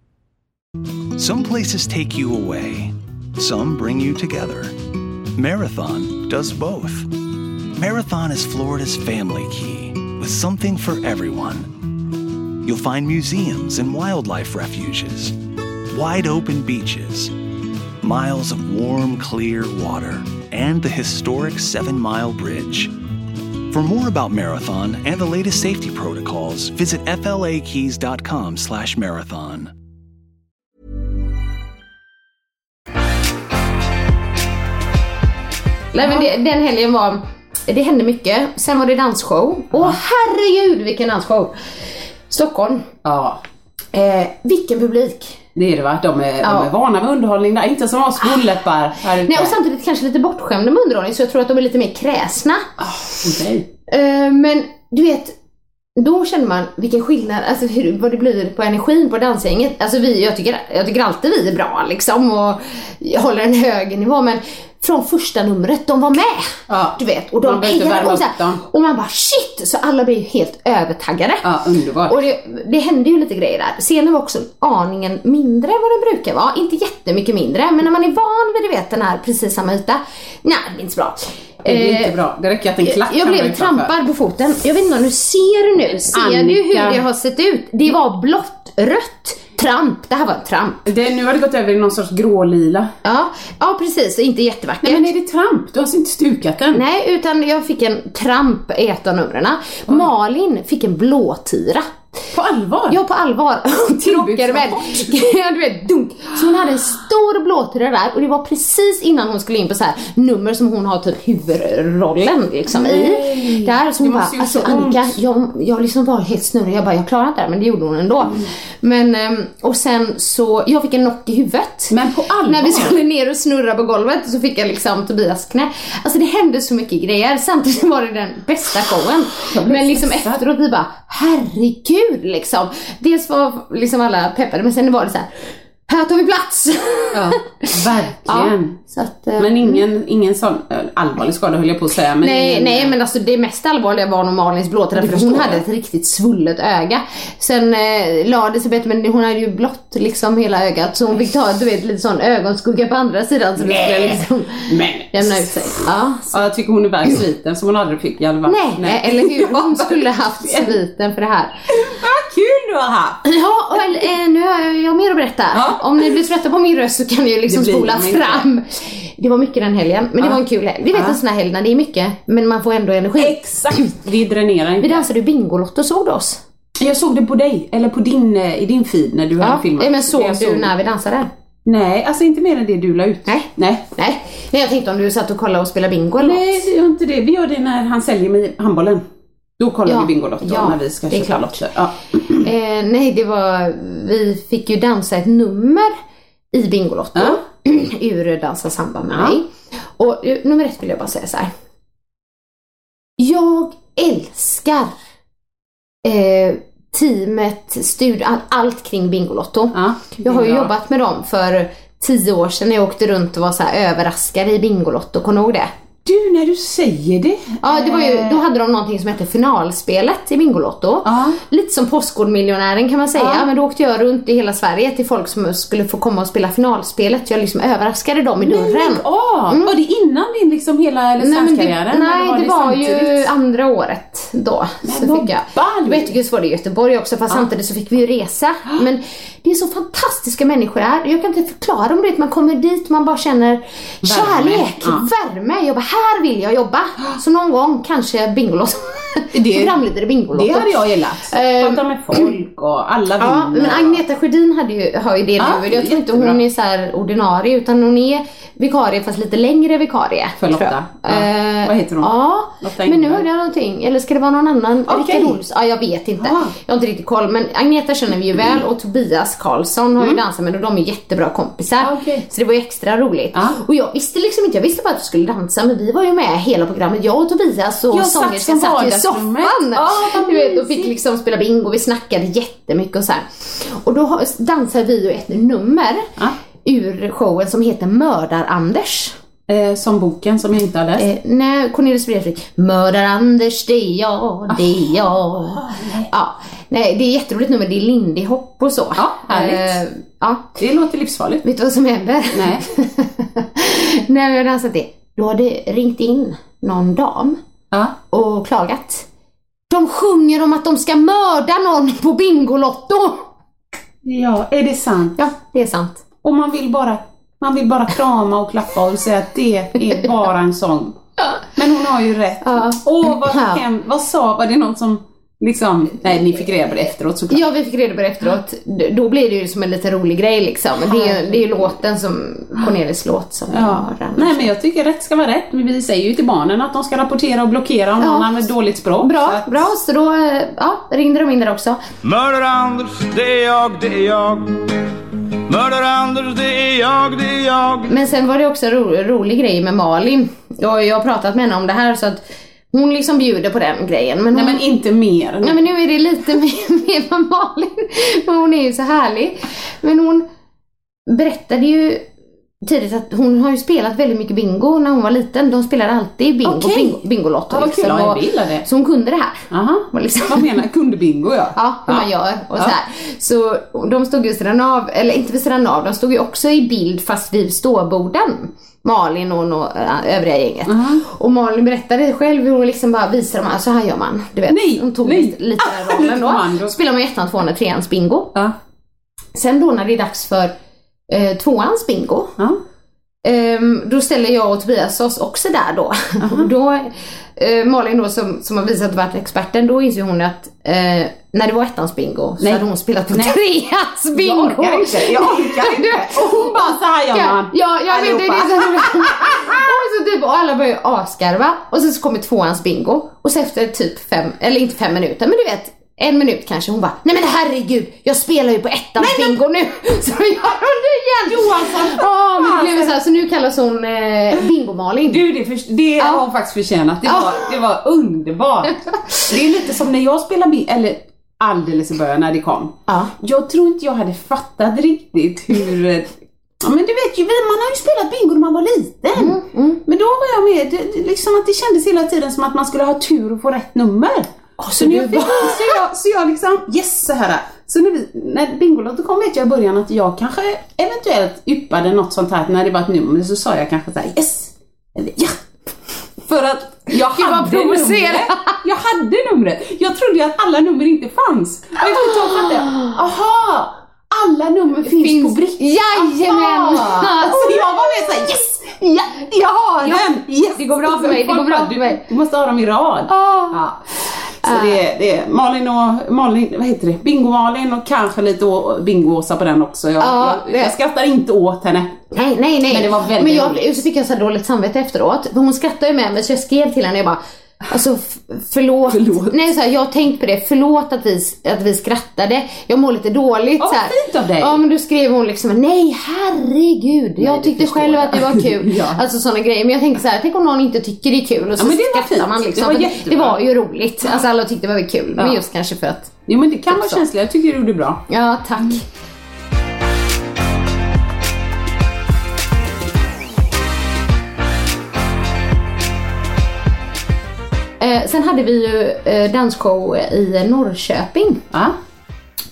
Some places take you away, some bring you together. Marathon does both. Marathon is Florida's family key with something for everyone. You'll find museums and wildlife refuges, wide open beaches, miles of warm, clear water, and the historic Seven Mile Bridge. For more about Marathon and the latest safety protocols, visit flakeys.com Nej men det, den helgen var, det hände mycket. Sen var det dansshow. Åh herregud vilken dansshow! Stockholm. Ja, Eh, vilken publik. det är det va? De är, Ja. de är vana med underhållning där, inte som oss skolläppar här ute. Nej och samtidigt kanske lite bortskämda med underhållning så jag tror att de är lite mer kräsna. Okej. Eh, men du vet, då känner man vilken skillnad, alltså hur, vad det blir på energin på dansgänget. Alltså vi, jag tycker, jag tycker alltid vi är bra liksom och håller en hög nivå men från första numret, de var med. Ja. Du vet, och Man de inte hejade och, så här, och man bara shit! Så alla blev ju helt övertaggade. Ja, underbart. Och det, det hände ju lite grejer där. Scenen var också aningen mindre än vad den brukar vara. Inte jättemycket mindre, men när man är van vid du vet, den här precis samma yta. Nej, det blir inte så bra. Det Eh, inte bra. Det räcker att en klack jag blev trampad på foten. Jag vet inte om du ser nu. Ser du hur Annika. det har sett ut? Det var blått, rött, tramp. Det här var tramp. Det, nu har det gått över i någon sorts grålila. Ja, ja precis. Inte jättevackert. Nej men är det tramp? Du har alltså inte stukat den? Nej, utan jag fick en tramp i ett av numren. Malin fick en blåtira. På allvar? Ja, på allvar. <laughs> Krockade med, <laughs> ja, du vet, dunk. Så hon hade en stor blåtira där och det var precis innan hon skulle in på så här nummer som hon har typ huvudrollen liksom i. Där så hon bara, alltså så ont." Annika, jag, jag liksom var helt snurrig. Jag bara, jag klarar inte det här, men det gjorde hon ändå. Mm. Men, ehm, och sen så, jag fick en knock i huvudet. Men på allvar? När vi skulle ner och snurra på golvet så fick jag liksom Tobias knä. Alltså det hände så mycket grejer. Samtidigt var det den bästa showen. Men liksom efteråt vi bara, herregud liksom. Dels var liksom alla peppade men sen var det så här. Här tar vi plats! Ja, <laughs> verkligen. Att, eh, Men ingen, ingen sån eh, allvarlig skada höll jag på att säga. Men Nej, ingen, nej men alltså det mest allvarliga var nog Malins blåtira Det för hon hade ett riktigt svullet öga. Sen eh, la det sig bättre men hon hade ju blått liksom hela ögat så hon fick ta du vet lite sån ögonskugga på andra sidan så det skulle Nej. liksom jämna ut sig. Ja, ja, jag tycker hon är värd sviten som hon aldrig fick i alla fall. Nej, eller hur? Hon skulle haft <laughs> sviten för det här. Vad kul du har haft! Ja, och, eh, nu har jag, jag har mer att berätta. Ja. Om ni blir trötta på min röst så kan ni ju liksom spola de inte. Det var mycket den helgen, men det Ja. var en kul helg. Vi vet Ja. en sån här helg när det är mycket, men man får ändå energi. Exakt! Det dränerar Vi inte. dansade ju Bingolotto, såg du oss? Jag såg det på dig, eller på din, eh, i din feed när du hade Ja, filmat. men såg Jag du när vi dansade? Nej, alltså inte mer än det du la ut. Nej. Nej. Nej, Nej jag tänkte om du satt och kollade och spelade bingo eller Nej, vi gör inte det. Vi gör det när han säljer med handbollen. Då kollar Ja, vi Bingolotto ja, när vi ska det köpa klart. lotter. Ja. Eh, nej, det var, vi fick ju dansa ett nummer i Bingolotto. Ur Dansa samba med mig. Och eh, nummer ett vill jag bara säga så här. Jag älskar eh, teamet, studio, all, allt kring Bingolotto. Ja, jag har ju jobbat med dem för tio år sedan när jag åkte runt och var så överraskad i Bingolotto, kommer du ihåg det? Du, när du säger det. Ja, det var ju, Eh, då hade de någonting som hette finalspelet i Bingolotto. Ja. Lite som Postkodmiljonären kan man säga. Ja. Men då åkte jag runt i hela Sverige till folk som skulle få komma och spela finalspelet. Jag liksom överraskade dem i Nej, dörren. lägg av! Var det innan din liksom hela Mm. Nej, men det, nej, eller det var ju andra året då. Så vad fick jag. ball! Var det i Göteborg också fast samtidigt så fick vi ju resa. <gasps> Men det är så fantastiska människor här. Jag kan inte förklara om det. Man kommer dit, man bara känner kärlek, Ja. värme. Jag bara, här vill jag jobba. Så någon gång kanske Bingolotto. Det- <laughs> Framleder i Bingolotto. Det hade jag gillat. Ehm, Prata med folk och alla Ja, vinner. men Agneta Sjödin hade ju, har ju det Ja, nu. Jag tror inte hon är så här ordinarie utan hon är vikarie fast lite längre vikarie. För Lotta. Ja. Eh, Vad heter hon? Ja, Lotta men nu hörde jag någonting. Eller ska det vara någon annan? Okej. Rickard Olsson? Ja, jag vet inte. Ah. Jag har inte riktigt koll. Men Agneta känner vi ju väl och Tobias Karlsson har ju dansat med och de är jättebra kompisar. Ah, okej. Så det var ju extra roligt. Ah. Och jag visste liksom inte, jag visste bara att vi skulle dansa men vi var ju med hela programmet. Jag och Tobias och satt sångerskan som satt i vardagsrummet. soffan. Ah, <laughs> du vet, och fick liksom spela bingo, vi snackade jättemycket och så här. Och då dansade vi ju ett nummer Ja. Ur showen som heter Mördar-Anders. Eh, som boken som jag inte har läst. Eh, nej, Cornelis Vreeswijk. Mördar-Anders, det är jag, det är jag. Ja, nej, det är jätteroligt nummer. Det är Lindy Hop och så. Ja, härligt. Eh, ja. Det låter livsfarligt. Vet du vad som händer? Nej. Vi har dansat det, då har det ringt in någon dam Ja. och klagat. De sjunger om att de ska mörda någon på Bingolotto. ja, är det sant? Ja, det är sant. Och man vill bara, man vill bara krama och klappa och säga att det är bara en sång. Men hon har ju rätt. Ja. Åh, vad, hem, vad sa, var det någon som liksom, nej ni fick reda på det efteråt såklart. Ja, vi fick reda på det efteråt. Då blir det ju som en lite rolig grej liksom. Det är ju det är ju låten som, Cornelis låt som Ja. har den. Nej men jag tycker rätt ska vara rätt. Men vi säger ju till barnen att de ska rapportera och blockera om Ja. någon använder dåligt språk. Så Bra, att- bra. Så då eh, ja, ringde de in där också. Mördar-Anders, det är jag, det är jag. Mördar-Anders, det är jag, det är jag. Men sen var det också en ro, rolig grej med Malin. Och jag har pratat med henne om det här så att hon liksom bjuder på den grejen. Men Nej hon, men inte mer. Nej men nu är det lite <laughs> mer, mer med Malin. Hon är ju så härlig. Men hon berättade ju tidigt att hon har ju spelat väldigt mycket bingo när hon var liten. De spelade alltid bingo, Okej. bingo Bingolotto. Ja, kul. Ja, Och-. Så hon kunde det här. Aha. Liksom- Vad menar Kundbingo ja. Ja, hur man gör och Ja. så här. Så de stod ju sidan av, eller inte vid sidan av, de stod ju också i bild fast vid ståborden. Malin och nå- äh, övriga gänget. Och Malin berättade själv hur hon liksom bara visade dem, så här gör man. Du vet, Nej, hon tog nej. lite, Ah, lite då. kommando. Spelar man ettan, tvåan och treans bingo. Ja. Sen då när det är dags för eh, tvåans bingo, Ja. Ehm, då ställer jag och Tobias oss också där då. Och <laughs> då eh, Malin då som, som har visat varit experten, då inser hon att eh, när det var ettans bingo så Nej. hade hon spelat på Nej. treans bingo. Jag orkar inte, jag orkar inte. <laughs> Och hon bara så här gör man. Ja, ja men det det som <laughs> och, så typ, och alla börjar asgarva och sen så kommer tvåans bingo och så efter typ fem, eller inte fem minuter men du vet en minut kanske hon bara Nej men herregud, jag spelar ju på ettans bingo nu! <laughs> Så gör hon det igen! Johansson, Ja men det blev så, här, så nu kallas hon eh, Bingo-Malin. Du, det, för, det har hon faktiskt förtjänat. Det var, det var underbart. <laughs> Det är lite som när jag spelade bingo, eller alldeles i början när det kom. Ja. Jag tror inte jag hade fattat riktigt hur... eh, Ja men du vet ju, man har ju spelat bingo när man var liten. Mm, Men då var jag med, det, liksom att det kändes hela tiden som att man skulle ha tur och få rätt nummer. Så du jag fick, bara- så, jag, så jag liksom, yes så här. Så när, vi, när Bingolotto kom vet jag i början att jag kanske eventuellt yppade något sånt här när det var ett nummer så sa jag kanske så här yes, eller ja. För att jag hade numret. Jag hade numret. Jag trodde ju att alla nummer inte fanns. Och efter ett tag fattade jag, aha! Alla nummer finns, Finns- på brickan. Jajamän! <laughs> Så jag var med såhär yes! Ja, jag har den! Yes! det går bra för mig, det går bra för Du- mig. Du måste ha dem i rad. Ah. Ja. Så det, är, det är Malin och Malin, vad heter det? Bingo-Malin och kanske lite Bingo-Åsa på den också. Jag, Ja, jag, jag skrattar inte åt henne. Nej, nej, nej. Men det var väldigt Men jag, roligt. så fick jag så dåligt samvete efteråt. För hon skrattade ju med mig så jag skrev till henne jag bara Alltså förlåt. Förlåt. Nej, så här, jag har tänkt på det. Förlåt att vi, att vi skrattade. Jag mår lite dåligt. Ja, så här. fint av dig. Ja men då skrev hon liksom nej herregud. jag det tyckte själv jag. att det var <laughs> kul. Ja. Alltså sådana grejer. Men jag tänkte så här, tänk om någon inte tycker det är kul och så Ja, men det skrattar fint. man liksom. Det var jättebra. det var ju roligt. Alltså alla tyckte det var kul. Men Ja. just kanske för att, Jo men det kan vara känsligt. Jag tycker du gjorde bra. ja tack. Eh, sen hade vi ju eh, dansshow i Norrköping. Ja.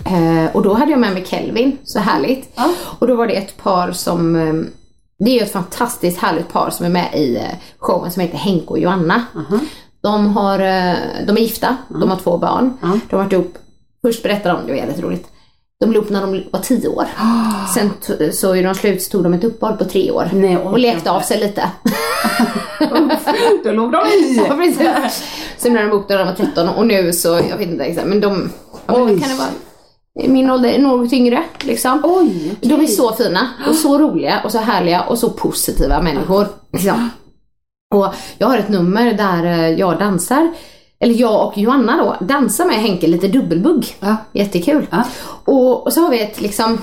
Eh, och då hade jag med mig Kelvin, så härligt. Ja. Och då var det ett par som, eh, det är ju ett fantastiskt härligt par som är med i eh, showen som heter Henke och Joanna. De, har, eh, de är gifta, de har två barn. De har varit ihop, först berättade de, det var väldigt roligt. De blev ihop när de var tio år. <gasps> Sen så är de slut så tog de ett uppehåll på tre år. Nej, och lekte av sig lite. <laughs> Då låg de i. <laughs> Ja, precis. Sen blev de ihop när de var 13 och nu så, jag vet inte exakt, men de, ja, men kan det vara min ålder, något yngre liksom. Oj, okej. De är så fina och så roliga och så härliga och så positiva människor. Liksom. Och jag har ett nummer där eh, jag dansar, eller jag och Joanna då, dansar med Henke lite dubbelbugg. Ja. Jättekul. Ja. Och, och så har vi ett liksom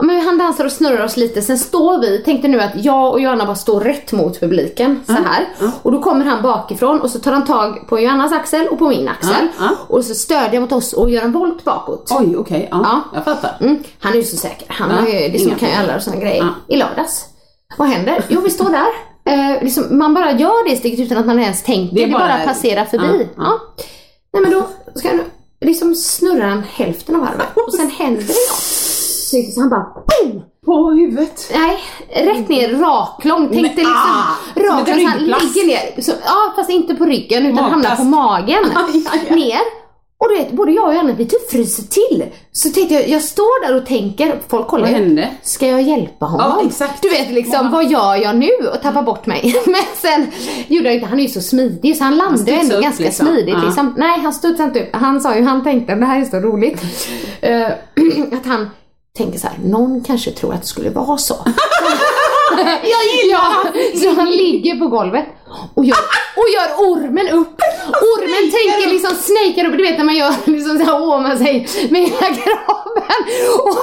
Ja, men han dansar och snurrar oss lite, sen står vi, tänkte nu att jag och Johanna bara står rätt mot publiken så här. Och då kommer han bakifrån och så tar han tag på Johannas axel och på min axel. Ja. Och så stödjer mot oss och gör en volt bakåt. Oj, okej. Ja, Ja. jag fattar. Mm, han är ju så säker. Han har ju, det som kan ju alla sådana grejer. I lördags. Vad händer? Jo, vi står där. Eh, liksom, man bara gör det steget utan att man ens tänker. Det Det, är bara, bara- passerar förbi. Ja, Ja, ja. Nej men då ska han liksom snurra han hälften av varvet och sen händer det något. Så han bara BOOM! På huvudet. Nej, rätt ner raklång. Tänkte liksom ah, som ett raklång så han ligger ner. Så, ja fast inte på ryggen utan Magplast. hamnar på magen. Aj, aj, aj. Ner. Och du vet, både jag och Janne vi typ fryser till. Så tänkte jag, jag står där och tänker, folk kollar Vad hände? Ska jag hjälpa honom? Ja, exakt. Du vet liksom, Ja. vad gör jag nu? Och tappar bort mig. <laughs> Men sen gjorde jag inte, han är ju så smidig så han landade studsade ändå upp ganska liksom. smidigt. Ja. Liksom. Nej, han studsade inte upp. Han sa ju, han tänkte, det här är så roligt. <laughs> Eh, <clears throat> att han tänker så här, någon kanske tror att det skulle vara så. <laughs> <laughs> jag gillar ja, Så han ligger på golvet och gör, och gör ormen upp. <laughs> Ormen tänker liksom snakar upp, du vet när man gör liksom så här åmar sig med hela <laughs> kroppen. Och,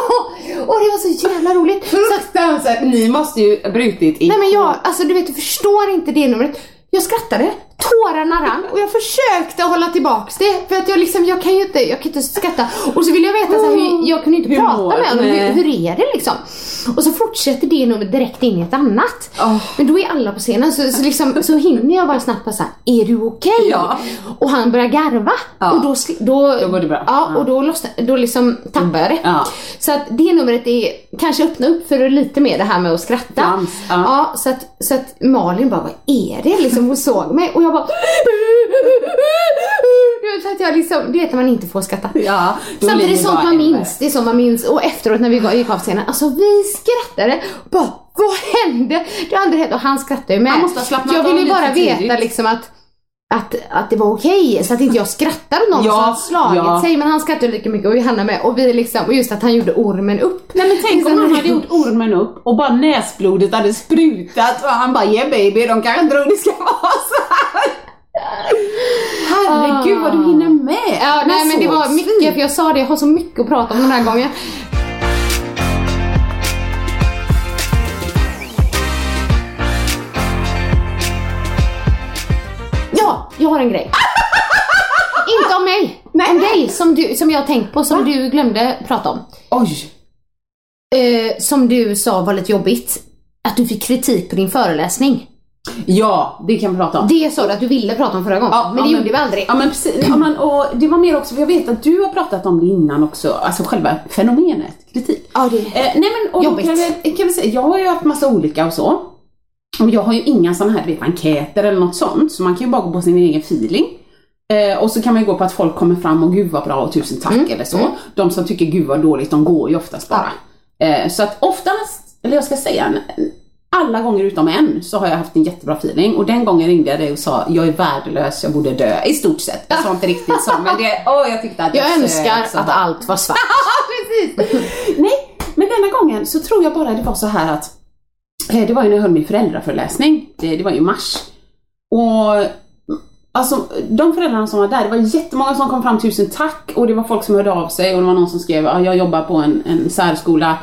och det var så jävla roligt. Fruktansvärt. Ni måste ju brutit i nej men jag, alltså du vet du förstår inte det numret. Jag skrattade, tårarna rann och jag försökte hålla tillbaks det för att jag liksom, jag kan ju inte, jag kan inte skratta. Och så ville jag veta så här, hur, jag kunde inte Hur prata mår- med honom, hur, hur är det liksom? Och så fortsätter det numret direkt in i ett annat. Åh. Men då är alla på scenen så, så, liksom, så hinner jag bara snabbt bara såhär, är du okej? Ja. Och han börjar garva. Ja. Och då, då, Då går det bra. Ja, Ja. och då, lossnar, då liksom tappar jag det. Ja. Så att det numret är, kanske öppna upp för lite mer det här med att skratta. Dans, ja. Ja, så att, så att Malin bara, vad är det? Liksom, hon såg mig och jag bara <laughs> så att jag liksom, du vet när man inte får skratta. Ja, Samtidigt är det sånt man minns. Det är sånt man minns. Och efteråt när vi gick av scenen, alltså vi skrattade. Bara, vad hände? Det har aldrig hänt. Och han skrattade ju med. Han måste ha slappnat jag ville bara veta tidigt. liksom att att, att det var okej, så att inte jag skrattade åt någon Ja, som hade slagit ja. sig. Men han skrattade lika mycket och Johanna med. Och vi liksom, och just att han gjorde ormen upp. Nej men tänk om Liksom- han hade gjort ormen upp och bara näsblodet hade sprutat och han bara yeah baby, de kanske tror det ska vara så här. Herregud vad du hinner med. Ja, nej men det var mycket, för jag sa det, jag har så mycket att prata om den här gången. Jag har en grej. <laughs> Inte om mig, Nej. om dig som, du, som jag har tänkt på, som du glömde prata om. Oj. Eh, som du sa var lite jobbigt. Att du fick kritik på din föreläsning. Ja, det kan vi prata om. Det sa du att du ville prata om förra gången, men det gjorde vi aldrig. Ja men precis, ja, men, och det var mer också, för jag vet att du har pratat om det innan också, alltså själva fenomenet kritik. Ja, det- Eh, nej men och Jobbigt. kan vi, kan vi säga, jag har ju haft massa olika och så. Och jag har ju inga sådana här du vet, enkäter eller något sånt, så man kan ju bara gå på sin egen feeling. Eh, och så kan man ju gå på att folk kommer fram och gud vad bra och tusen tack Mm. eller så. De som tycker gud vad dåligt, de går ju oftast bara. Eh, så att oftast, eller jag ska säga, alla gånger utom en så har jag haft en jättebra feeling och den gången ringde jag dig och sa jag är värdelös, jag borde dö. I stort sett. Jag sa inte riktigt så men det, åh jag tyckte att Jag sög önskar så att allt var svart. <laughs> Precis. Nej, men denna gången så tror jag bara det var så här att det var ju när jag höll min föräldraföreläsning. Det, det var ju i mars. Och alltså de föräldrarna som var där, det var jättemånga som kom fram, tusen tack. Och det var folk som hörde av sig och det var någon som skrev, ja, jag jobbar på en, en särskola.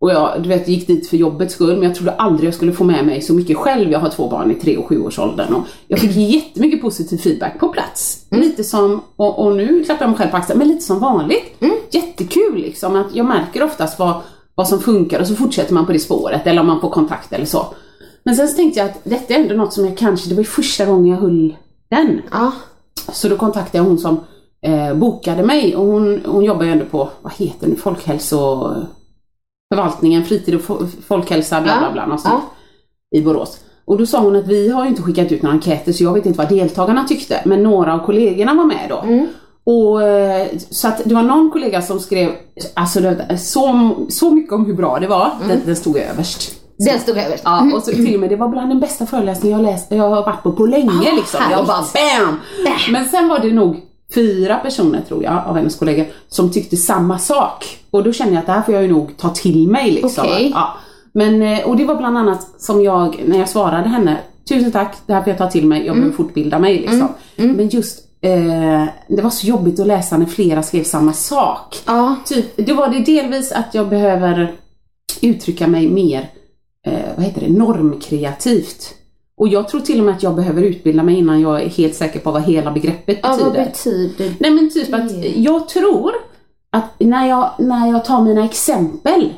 Och jag du vet, gick dit för jobbets skull men jag trodde aldrig jag skulle få med mig så mycket själv. Jag har två barn i tre och sjuårsåldern och jag fick jättemycket positiv feedback på plats. Lite som, och, och nu klappar jag mig själv på axeln, men lite som vanligt. Jättekul liksom att jag märker oftast vad, vad som funkar och så fortsätter man på det spåret eller om man får kontakt eller så. Men sen så tänkte jag att detta är ändå något som jag kanske, det var ju första gången jag höll den. Ja. Så då kontaktade jag hon som eh, bokade mig och hon, hon jobbar ju ändå på, vad heter det, folkhälso... Förvaltningen, fritid och fo- folkhälsa, bla bla bla, något sånt, i Borås. Och då sa hon att vi har ju inte skickat ut några enkäter så jag vet inte vad deltagarna tyckte, men några av kollegorna var med då. Och, eh, så att det var någon kollega som skrev alltså, så, så mycket om hur bra det var, den, den stod överst. Den stod överst. Ja, och så till och med det var bland den bästa föreläsningen jag, läst, jag har varit på på länge Ah, liksom. härligt. Jag bara BAM! Men sen var det nog fyra personer tror jag av hennes kollegor som tyckte samma sak. Och då kände jag att det här får jag ju nog ta till mig liksom. Okej. Ja. Men, eh, och det var bland annat som jag, när jag svarade henne, tusen tack, det här får jag ta till mig, jag Mm. behöver fortbilda mig liksom. Men just, eh, det var så jobbigt att läsa när flera skrev samma sak. Ja. Typ, det var det delvis att jag behöver uttrycka mig mer, eh, vad heter det, normkreativt. Och jag tror till och med att jag behöver utbilda mig innan jag är helt säker på vad hela begreppet Ja, betyder. vad betyder Nej men typ att det? jag tror att när jag, när jag tar mina exempel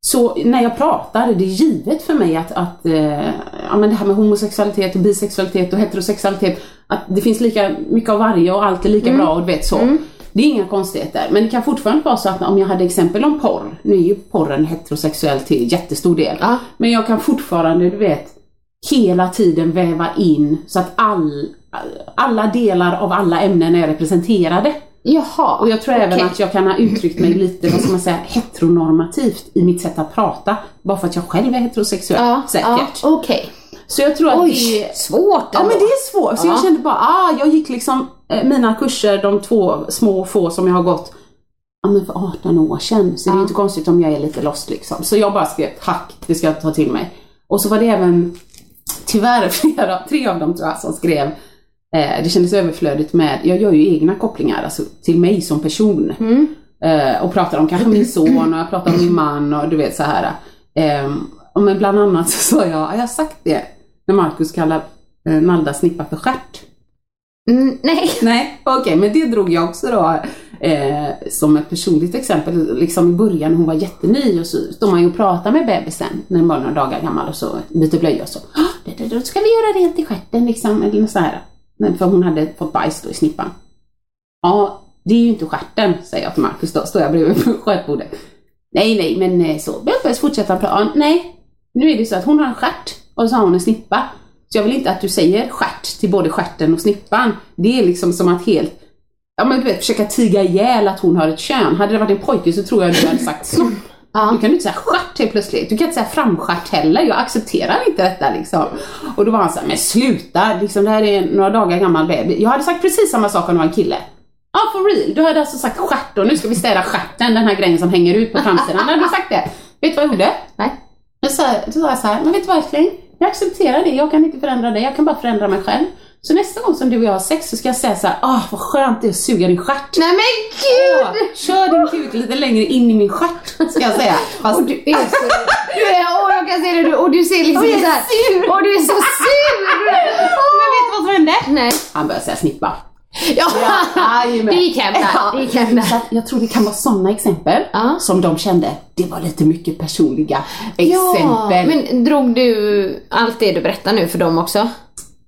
Så när jag pratar, det är givet för mig att, att eh, ja, men det här med homosexualitet och bisexualitet och heterosexualitet, att det finns lika mycket av varje och allt är lika bra och du vet så. Det är inga konstigheter. Men det kan fortfarande vara så att om jag hade exempel om porr, nu är ju porren heterosexuell till jättestor del. Ja. Men jag kan fortfarande, du vet, hela tiden väva in så att all, alla delar av alla ämnen är representerade. Jaha. Och jag tror även okej. att jag kan ha uttryckt mig lite, vad ska man säga, heteronormativt i mitt sätt att prata. Bara för att jag själv är heterosexuell, Ja, säkert. ja, okej. Så jag tror att Oj, det svårt Ja ändå. men det är svårt. Så Ja. jag kände bara, ah, jag gick liksom eh, mina kurser, de två små få som jag har gått, ja men för 18 år sedan. Så det är Ja. inte konstigt om jag är lite lost liksom. Så jag bara skrev, tack, det ska jag ta till mig. Och så var det även, tyvärr <laughs> flera, tre av dem tror jag, som skrev, eh, det kändes överflödigt med, jag gör ju egna kopplingar alltså, till mig som person. Eh, och pratar om kanske min son och jag pratar om min man och du vet så här. Eh, och men bland annat så sa jag, jag har sagt det, när Markus kallar eh, Nalda snippa för stjärt. Mm, nej. Nej, okej, men det drog jag också då eh, som ett personligt exempel. Liksom i början, hon var jätteny och så står man ju och pratar med bebisen när den var några dagar gammal och så byter blöja och så. "Ah, det- det- Då ska vi göra rent i stjärten liksom, eller så här. Men För hon hade fått bajs då i snippan. Ja, det är ju inte stjärten, säger jag till Marcus då, står jag bredvid på stjärtbordet. Nej, nej, men eh, så. Bebis fortsätter han prata. Nej, nu är det så att hon har en stjärt och så har hon en snippa. Så jag vill inte att du säger stjärt till både stjärten och snippan. Det är liksom som att helt, ja men du vet, försöka tiga ihjäl att hon har ett kön. Hade det varit en pojke så tror jag du hade sagt snopp. Ja. Du kan inte säga stjärt helt plötsligt. Du kan inte säga framstjärt heller. Jag accepterar inte detta liksom. Och då var han så här, men sluta, liksom, det här är några dagar gammal baby. Jag hade sagt precis samma sak om det var en kille. Ja, for real. Du hade alltså sagt stjärt och nu ska vi städa stjärten, den här grejen som hänger ut på framsidan. Hade du sagt det? Vet du vad jag gjorde? Nej. Då sa, då sa jag så här, men vet du vad älskling? Jag accepterar det, jag kan inte förändra dig, jag kan bara förändra mig själv. Så nästa gång som du och jag har sex så ska jag säga så här, ah vad skönt det är att suga din stjärt. Nej men Åh, gud! Kör din kuk lite längre in i min stjärt, ska jag säga. Fast, Och du är så... Du är, åh jag kan se det, du- och du ser liksom så här, sur. Och du är så sur! <laughs> men vet du vad som hände? Nej. Han började säga snippa. Ja, jajamän. det gick hem där. Gick hem jag tror det kan vara sådana exempel Ja. som de kände, det var lite mycket personliga exempel. Ja, men drog du allt det du berättar nu för dem också?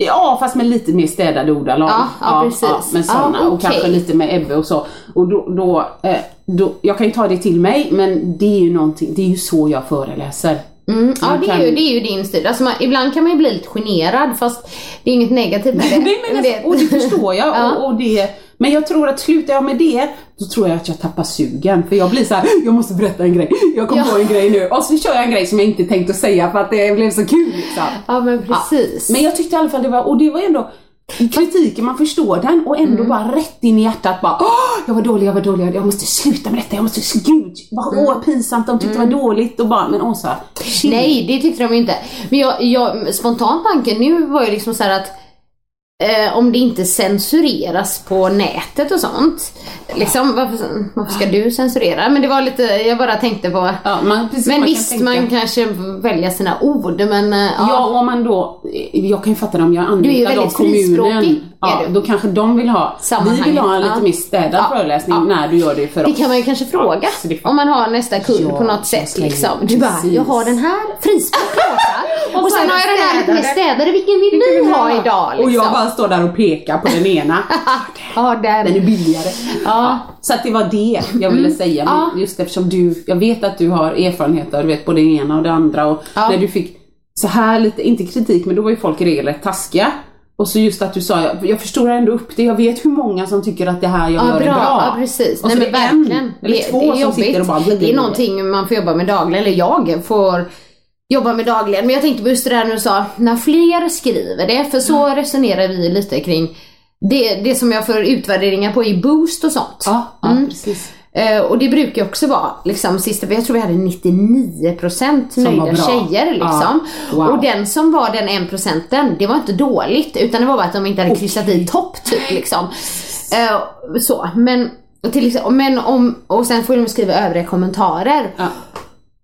Ja, fast med lite mer städade ordalag. Ja, ja, precis. med sådana Ja, och okej. kanske lite med Ebbe och så. Och då, då, eh, då, jag kan ju ta det till mig, men det är ju någonting, det är ju så jag föreläser. Mm, ja, det är, kan- ju, det är ju din stil. Alltså man, ibland kan man ju bli lite generad fast det är inget negativt med det. Nej, men det, alltså, och det förstår jag. <laughs> Ja. och, och det, men jag tror att slutar jag med det, då tror jag att jag tappar sugen. För jag blir så här: jag måste berätta en grej. Jag kom Ja. på en grej nu. Och så kör jag en grej som jag inte tänkt att säga för att det blev så kul liksom. ja men precis. Men jag tyckte i alla fall det var, och det var ändå kritiken, man förstår den och Mm. ändå bara rätt in i hjärtat bara Åh, jag var dålig, jag var dålig, jag måste sluta med detta, jag måste, gud, vad åh, pinsamt, de tyckte det var dåligt och bara, men Åsa. Mm. Nej, det tyckte de inte. Men jag, jag, spontant tanken nu var ju liksom så här att eh, om det inte censureras på nätet och sånt. Liksom, varför, varför ska du censurera? Men det var lite, jag bara tänkte på Ja, man, precis, Men man kan visst, tänka. man kanske välja sina ord men eh, Ja, ja. om man då, jag kan ju fatta det om jag Du är ju anlitar då väldigt frispråkig, kommunen. Ja, då kanske de vill ha, vi vill ha en lite mer städad Ja, föreläsning ja. när du gör det för Det oss. kan man ju kanske fråga det om man har nästa kund Ja, på något sätt liksom. Du bara, precis. jag har den här frispråkiga <laughs> Åsa. och så sen har det jag den här lite mer städade. vilken vill ni ha idag? Liksom. Och jag bara står där och pekar på den ena. <laughs> Ja, där. Den är billigare. Ja. Så att det var det jag ville säga. Men Ja. Just eftersom du, jag vet att du har erfarenheter, du vet både det ena och det andra. Och när du fick så här lite, inte kritik, men då var ju folk i regel taskiga. Och så just att du sa, jag, jag förstår ändå upp det, jag vet hur många som tycker att det här jag Ja, gör bra. är bra. Ja, precis. Och Nej, så men är det en verkligen. eller två det är som jobbigt. sitter och bara Det är någonting man får jobba med dagligen, eller jag får jobba med dagligen. Men jag tänkte på just det där när du sa, när fler skriver det, för så resonerar vi lite kring det, det som jag får utvärderingar på i Boost och sånt. Ja, ja Mm. precis. Eh, och det brukar ju också vara liksom sista, jag tror vi hade 99% var nöjda tjejer liksom. Ja. Wow. Och den som var den 1% det var inte dåligt utan det var bara att de inte hade kryssat i topp typ liksom. Eh, så, men till men om, och sen får de skriva övriga kommentarer. Ja.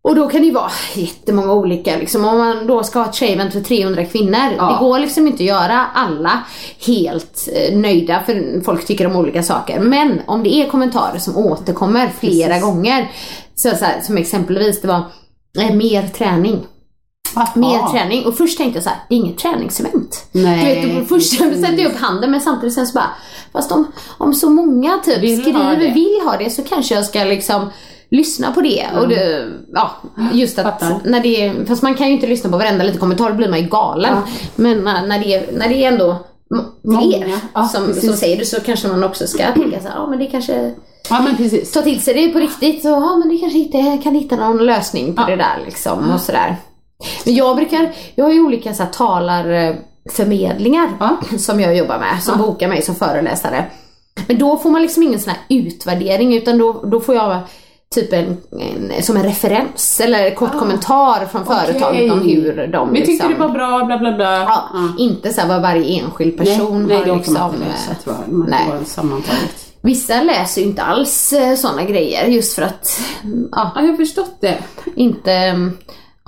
Och då kan det ju vara jättemånga olika liksom. Om man då ska ha ett tjejevent för 300 kvinnor. Ja. Det går liksom inte att göra alla helt eh, nöjda för folk tycker om olika saker. Men om det är kommentarer som återkommer flera Precis. gånger. Så, så här, som exempelvis det var eh, mer träning. Mer träning. Och först tänkte jag så här, det är inget träningsevent. Nej, Du vet, först <laughs> sätter jag upp handen men samtidigt sen så bara, fast om, om så många typ Vill skriver vill ha det så kanske jag ska liksom lyssna på det. Och det, ja, just att Fattar. när det är, fast man kan ju inte lyssna på varenda liten kommentar, då blir man ju galen. Men när, när, det är, när det är ändå fler. Ja, som, precis. som säger det så kanske man också ska tänka så här, ja men det kanske Ja men precis. ta till sig det på riktigt så ja men det kanske inte kan hitta någon lösning på det där liksom och sådär. Men jag brukar, jag har ju olika så här talarförmedlingar Ja. som jag jobbar med som Ja. bokar mig som föreläsare. Men då får man liksom ingen sån här utvärdering utan då, då får jag typ en, en, som en referens eller kort kommentar från företaget om hur de Vi tyckte liksom, det var bra, bla bla bla. ja, inte så vad varje enskild person nej, nej, har det orkar liksom. man inte läsa tror jag. Man nej. får sammantaget. Vissa läser ju inte alls sådana grejer just för att mm, ja, Ja, jag har förstått det. inte mm,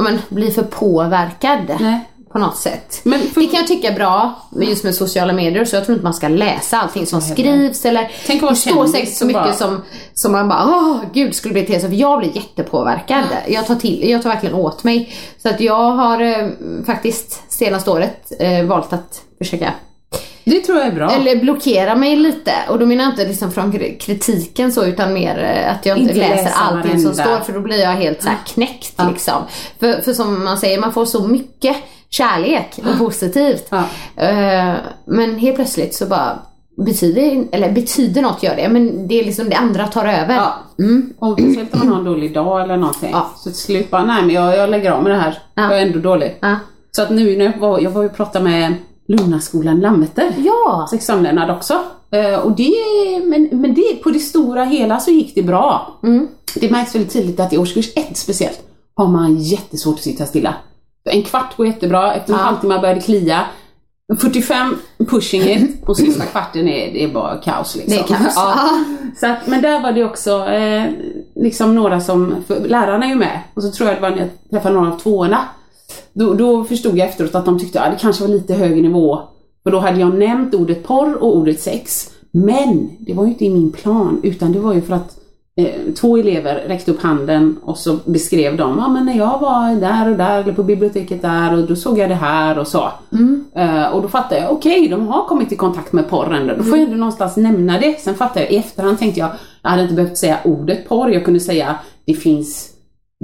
men, bli för påverkad Nej. På något sätt. Men för- Det kan jag tycka är bra just med sociala medier så jag tror inte man ska läsa allting som skrivs eller Tänk det står säkert så mycket bara- som, som man bara åh gud skulle bli till för jag blir jättepåverkad. Jag tar, till, jag tar verkligen åt mig. Så att jag har eh, faktiskt senaste året eh, valt att försöka Det tror jag är bra. eller blockera mig lite. Och då menar jag inte liksom från kri- kritiken så utan mer eh, att jag inte, läser allting som står för då blir jag helt så knäckt liksom. För, för som man säger, man får så mycket kärlek och positivt. Ja. Eh, men helt plötsligt så bara betyder, eller betyder något gör det, men det är liksom det andra tar över. Ja. Mm. Och speciellt om man har en dålig dag eller någonting. Ja. Så till slut bara, nej men jag, jag lägger av med det här. Ja. Jag är ändå dålig. Ja. Så att nu när jag var, jag var och pratade med Lunnaskolan Lammeter. Ja. Sexsamlevnad också. Eh, och det, men, men det, på det stora hela så gick det bra. Mm. Det märks väldigt tydligt att i årskurs ett speciellt har man jättesvårt att sitta stilla. En kvart går jättebra, efter en Ja. halvtimme börjar det klia. 45 pushing it och sista kvarten är, det är bara kaos liksom. Det är kaos. <laughs> Ja. Så att, men där var det också eh, liksom några som, för lärarna är ju med och så tror jag det var när jag träffade några av tvåorna. Då, då förstod jag efteråt att de tyckte att det kanske var lite högre nivå. För då hade jag nämnt ordet porr och ordet sex. Men det var ju inte i min plan utan det var ju för att eh, två elever räckte upp handen och så beskrev de, ja men när jag var där och där eller på biblioteket där och då såg jag det här och så. Eh, och då fattade jag, okej de har kommit i kontakt med porren, då får jag ändå någonstans nämna det. Sen fattade jag, i efterhand tänkte jag, jag hade inte behövt säga ordet porr, jag kunde säga det finns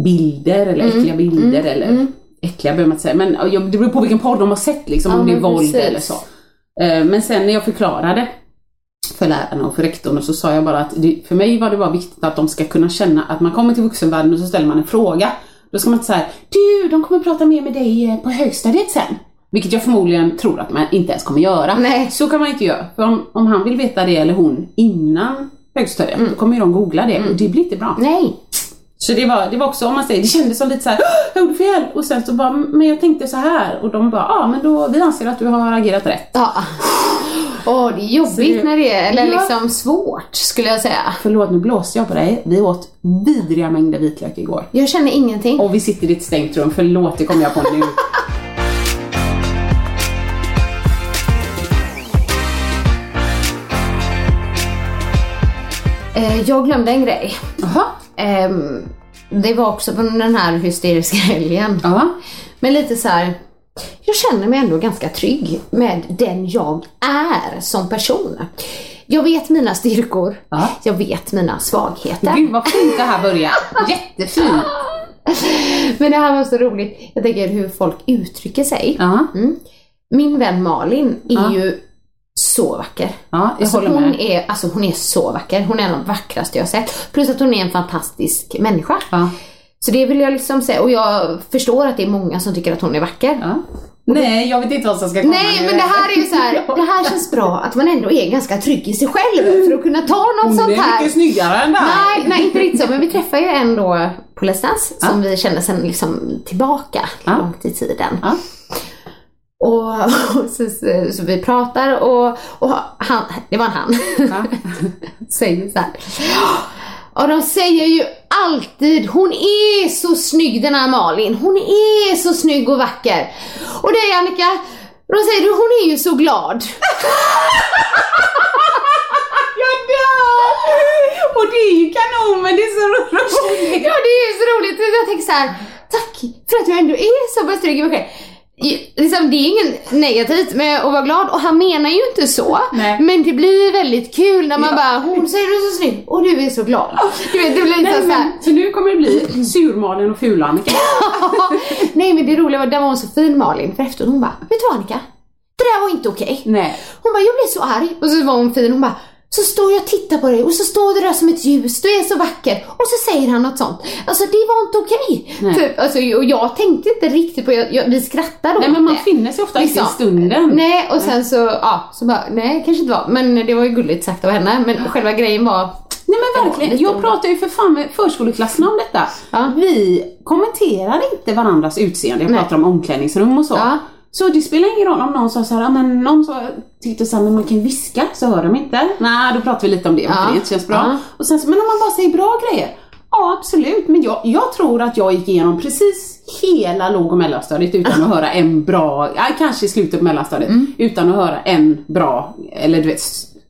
bilder eller äckliga bilder eller äckliga behöver man inte säga, men det beror på vilken porr de har sett liksom, Ja, om det är våld precis. eller så. Eh, Men sen när jag förklarade för lärarna och för rektorn så sa jag bara att det, för mig var det bara viktigt att de ska kunna känna att man kommer till vuxenvärlden och så ställer man en fråga. Då ska man inte säga du, de kommer prata mer med dig eh, på högstadiet sen. Vilket jag förmodligen tror att man inte ens kommer göra. Nej. Så kan man inte göra. För om, om han vill veta det eller hon innan högstadiet, då kommer ju de googla det och det blir inte bra. Nej. Så det var, det var också, om man säger, det kändes som lite så här, "Åh, jag gjorde fel! Och sen så bara, men jag tänkte så här och de bara, ja men då, vi anser att du har agerat rätt. Ja. Åh, det är jobbigt det- när det är, eller Ja. liksom svårt skulle jag säga. Förlåt, nu blåste jag på dig. Vi åt vidriga mängder vitlök igår. Jag känner ingenting. Och vi sitter i ett stängt rum, förlåt det kom jag på nu. <laughs> jag glömde en grej. Jaha. Ehm, det var också på den här hysteriska <laughs> helgen. Ja. Men lite så här. Jag känner mig ändå ganska trygg med den jag är som person. Jag vet mina styrkor. Ja. Jag vet mina svagheter. Gud vad fint det här börjar. Jättefint. <laughs> Men det här var så roligt. Jag tänker hur folk uttrycker sig. Ja, Min vän Malin är ju så vacker. ja Alltså hon, med. är, alltså hon är så vacker. Hon är en av de vackraste jag sett. Plus att hon är en fantastisk människa. Ja. Så det vill jag liksom säga. Och jag förstår att det är många som tycker att hon är vacker. Ja. Nej, jag vet inte vad som ska komma Nej nu. men det här är ju så här, <laughs> det här känns bra att man ändå är ganska trygg i sig själv för att kunna ta något Hon sånt är här. mycket snyggare än det här. Nej, nej inte riktigt så men vi träffar ju en då på Let's Dance som vi känner sen liksom tillbaka långt i tiden. Och, och så, så, så vi pratar och, och han, det var en han, Ja. <laughs> säger så här. Och de säger ju alltid, hon är så snygg den här Malin, hon är så snygg och vacker. Och det är Annika, de säger du, hon är ju så glad. <laughs> Jag dör! Och det är ju kanon men det är så roligt. Ja det är ju så roligt, jag tänker så här, ta För att jag ändå är så pass trygg i mig själv. Liksom, det är inget negativt med att vara glad och han menar ju inte så. Nej. Men det blir väldigt kul när man Ja. bara hon säger du så snygg och du är så glad. Du vet, det blir lite Nej, så men, så nu kommer det bli surmalen och ful-Annika. Nej men det roliga var, där var hon så fin Malin för efteråt hon bara, vet du vad Annika? Det där var inte okej. Nej. Hon bara, jag blev så arg. Och så var hon fin. Hon bara, så står jag och tittar på dig och så står du där som ett ljus. Du är så vacker. Och så säger han något sånt. Alltså det var inte okej. Nej. Typ, alltså, och jag tänkte inte riktigt på jag, jag, Vi skrattade Nej men man det. finner sig ofta inte i Liksom. stunden. Nej och sen så, ja, så bara, nej kanske inte var. Men det var ju gulligt sagt av henne. Men själva grejen var, Nej men verkligen, jag pratar ju för fan med förskoleklassen om detta. Ja. Vi kommenterar inte varandras utseende, jag Nej. pratar om omklädningsrum och så. Ja. Så det spelar ingen roll om någon sa såhär, ja, men någon sa, tyckte såhär, men man kan viska så hör de inte. Nej, då pratar vi lite om det, Ja. det inte känns bra. Ja. Och sen så, men om man bara säger bra grejer. Ja absolut, men jag, jag tror att jag gick igenom precis hela låg och mellanstadiet utan att höra en bra, ja, kanske i slutet på mellanstadiet, Mm. utan att höra en bra, eller du vet,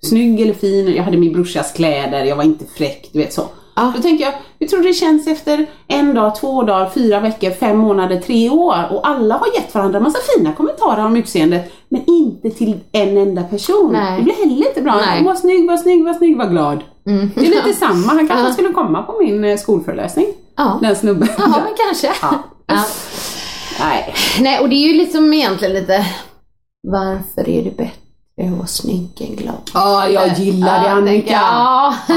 snygg eller fin, jag hade min brorsas kläder, jag var inte fräck, du vet så. Ja. Då tänker jag, hur tror du det känns efter en dag, två dagar, fyra veckor, fem månader, tre år och alla har gett varandra massa fina kommentarer om utseendet men inte till en enda person. Nej. Det blir heller inte bra. Nej. Var snygg, var snygg, var snygg, var glad. Det är lite <laughs> samma, han kanske Ja. skulle komma på min eh, skolföreläsning. ja. Den snubben. Ja men kanske. Ja. <laughs> Ja. Nej. Nej och det är ju liksom egentligen lite, varför är det bättre att vara snygg än glad? Ja, jag gillar det Annika. Ja. <laughs>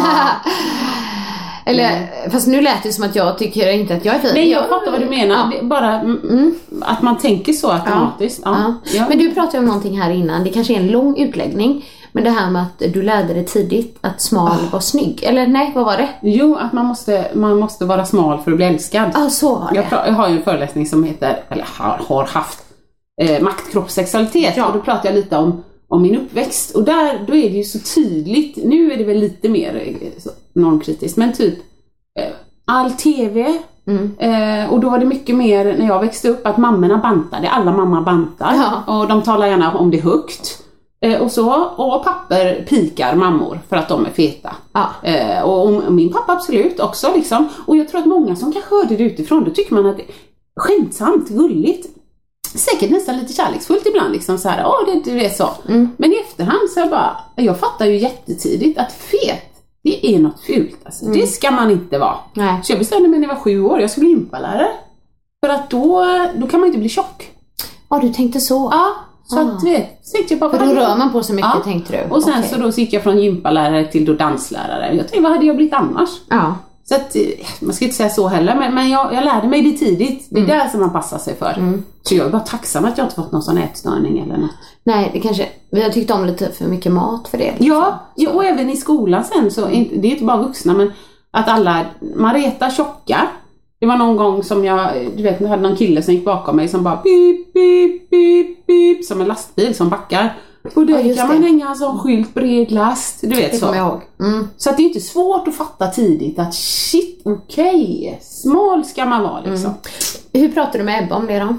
Eller, fast nu lät det som att jag tycker inte att jag är fin. Nej, jag fattar vad du menar. Ja. Bara mm, att man tänker så automatiskt. Ja. Ja. Ja. Men du pratade om någonting här innan, det kanske är en lång utläggning. Men det här med att du lärde dig tidigt att smal Ah. var snygg. Eller nej, vad var det? Jo, att man måste, man måste vara smal för att bli älskad. Ja, så var Jag, det. pra- jag har ju en föreläsning som heter, eller har, har haft, eh, makt, kropp, sexualitet. Och då pratar jag lite om, om min uppväxt. Och där, då är det ju så tydligt, nu är det väl lite mer eh, så normkritiskt, men typ eh, all TV. Mm. Eh, och då var det mycket mer när jag växte upp att mammorna bantade, alla mammor bantar. Ja. Och de talar gärna om det högt. Eh, och så, och papper pikar mammor för att de är feta. Ja. Eh, och, och min pappa absolut också liksom. Och jag tror att många som kanske hörde det utifrån, då tycker man att det är skämtsamt, gulligt. Säkert nästan lite kärleksfullt ibland liksom så här, åh det, du vet så. Mm. Men i efterhand så jag bara, jag fattar ju jättetidigt att fet, det är något fult alltså. Det ska man inte vara. Nej. Så jag bestämde mig när jag var sju år, jag skulle bli gympalärare. För att då, då kan man inte bli tjock. Ja, du tänkte så. Ja, så Ah. att vet, så tänkte jag bara, För då rör man på sig mycket Ja. tänkte du. och sen Okej. så då så gick jag från gympalärare till då danslärare. Jag tänkte, vad hade jag blivit annars? Ja. Så att, eh, man ska inte säga så heller, men, men jag, jag lärde mig det tidigt. Det är Mm. där som man passar sig för. Så jag är bara tacksam att jag inte fått någon sån ätstörning eller något. Nej, det kanske, vi har tyckt om lite för mycket mat för det. liksom. Ja, ja, och även i skolan sen så, det är inte bara vuxna men att alla, man retar tjocka. Det var någon gång som jag, du vet, jag hade någon kille som gick bakom mig som bara pip, pip, pip, pip, som en lastbil som backar. Och där Ja, kan man det. hänga en sån skylt bred last, du vet Det så. jag ihåg. Mm. Så att det är inte svårt att fatta tidigt att shit, okej, smal ska man vara liksom. Hur pratar du med Ebba om det då?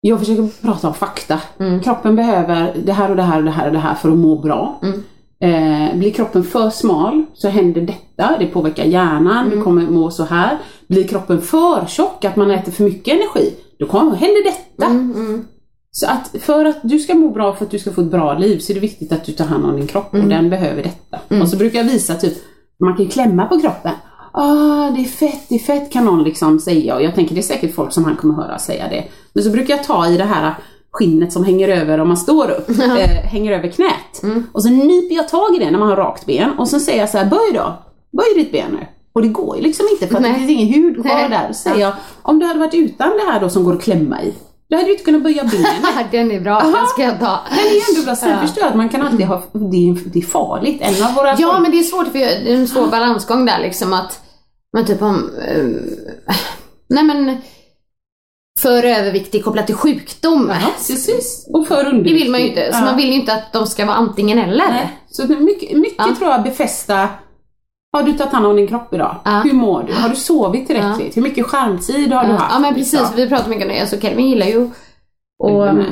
Jag försöker prata om fakta. Mm. Kroppen behöver det här och det här och det här och det här för att må bra. Mm. Eh, blir kroppen för smal så händer detta, det påverkar hjärnan, Mm. du kommer må så här. Blir kroppen för tjock, att man äter för mycket energi, då kommer, händer detta. Mm, Så att för att du ska må bra, för att du ska få ett bra liv, så är det viktigt att du tar hand om din kropp Mm. och den behöver detta. Och så brukar jag visa typ, man kan klämma på kroppen. Ah, det är fett, det är fett kan någon liksom säga och jag tänker det är säkert folk som han kommer höra säga det. Men så brukar jag ta i det här skinnet som hänger över om man står upp, eh, hänger över knät. Mm. Och så nyper jag tag i det när man har rakt ben och så säger jag så här, böj då, böj ditt ben nu. Och det går ju liksom inte för att Nej. det finns ingen hud kvar Nej. där. Så säger jag, om du hade varit utan det här då som går att klämma i, då hade du inte kunnat böja benen. <laughs> Den är bra, den ska jag ta. Den är ju ändå att man kan alltid ha, det är, det är farligt. En av våra Ja men det är svårt för det är en svår balansgång där liksom att man typ om, eh, nej men för överviktig kopplat till sjukdom. Ja, precis. Och för Det underviktig. vill man ju inte. Så Ja. man vill ju inte att de ska vara antingen eller. Nej. Så det mycket, mycket Ja. tror jag befästa har du tagit hand om din kropp idag? Ja. Hur mår du? Har du sovit tillräckligt? Hur mycket skärmtid har du haft? Ja men precis, liksom? vi pratar mycket om det. Alltså Kelvin gillar ju och, Mm. eh,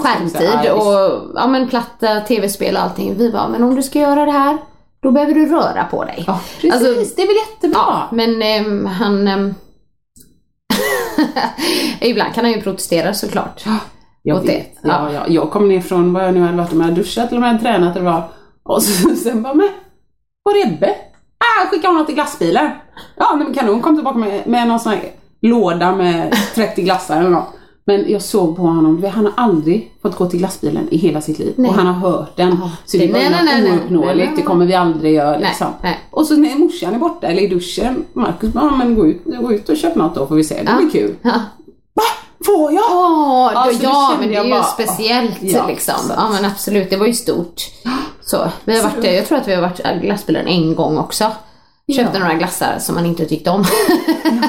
Skärmtid, ja, och ja, men platta, tv-spel och allting. Vi bara, men om du ska göra det här, då behöver du röra på dig. Ja, precis. Alltså, det är väl jättebra? Ja, men ehm, han, ehm, <laughs> Ibland kan han ju protestera såklart. Jag Åt det. vet. Ja, ja. Jag kom ner från vad jag nu hade varit, om jag hade duschat eller om jag hade tränat eller vad. Och så, sen bara, men var är Ebbe? Ah, skicka honom till glassbilen. Ja, nej, men kanon. Kom tillbaka med, med någon sån här låda med 30 glassar eller något. Men jag såg på honom, han har aldrig fått gå till glassbilen i hela sitt liv. Nej. Och han har hört den. Så det var nej, nej, ouppnåeligt, det kommer vi aldrig göra liksom. Och så när morsan är borta eller i duschen, Marcus bara, ja, men gå ut, gå ut och köp något då får vi se, det Ja. blir kul. Ja. Va? Får jag? Åh, Ja, ja, men det är ju bara, speciellt ja, liksom. så. Ja men absolut, det var ju stort. Så, vi har varit, jag tror att vi har varit i glassbilen en gång också. Köpte Ja. några glassar som man inte tyckte om.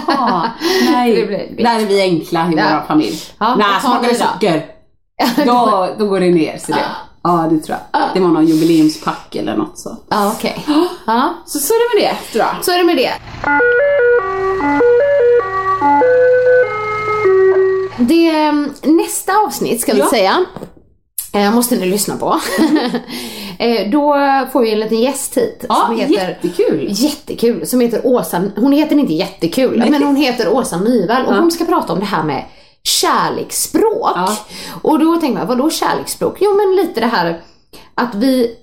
Ja, nej. <laughs> Det Där är vi enkla i Ja. vår familj. Ja, nej, smakar det socker? <laughs> Då, då går det ner så det. Ja, det tror jag. Det var någon jubileumspack eller något så. Ja okej. Ja, <gasps> Så så är det med det, tror jag. så är det med det. Det mm, nästa avsnitt ska vi Ja. säga. Eh, måste ni lyssna på. <laughs> eh, då får vi en liten gäst hit. Ja, som heter, jättekul. Jättekul, som heter Åsa, hon heter inte jättekul, men hon heter Åsa Nyvall och Ja. hon ska prata om det här med kärleksspråk. Ja. Och då tänker man, vadå kärleksspråk? Jo men lite det här att vi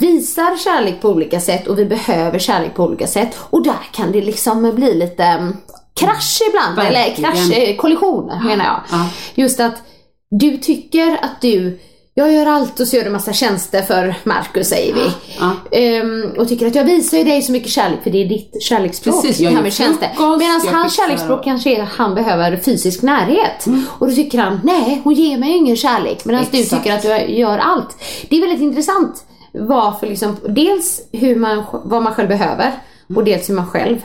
visar kärlek på olika sätt och vi behöver kärlek på olika sätt och där kan det liksom bli lite mm, krasch ibland, eller Verkligen. krasch, eh, kollision menar jag. Ja. Just att du tycker att du jag gör allt och så gör du massa tjänster för Marcus säger vi. Ja. Ehm, och tycker att jag visar ju dig så mycket kärlek för det är ditt kärleksspråk. Precis, jag med tjänster. Medan hans kärleksspråk kanske är att han behöver fysisk närhet. Mm. Och då tycker han, nej hon ger mig ingen kärlek. Medan du tycker att du gör allt. Det är väldigt intressant. Vad för liksom, dels hur man, vad man själv behöver och dels hur man själv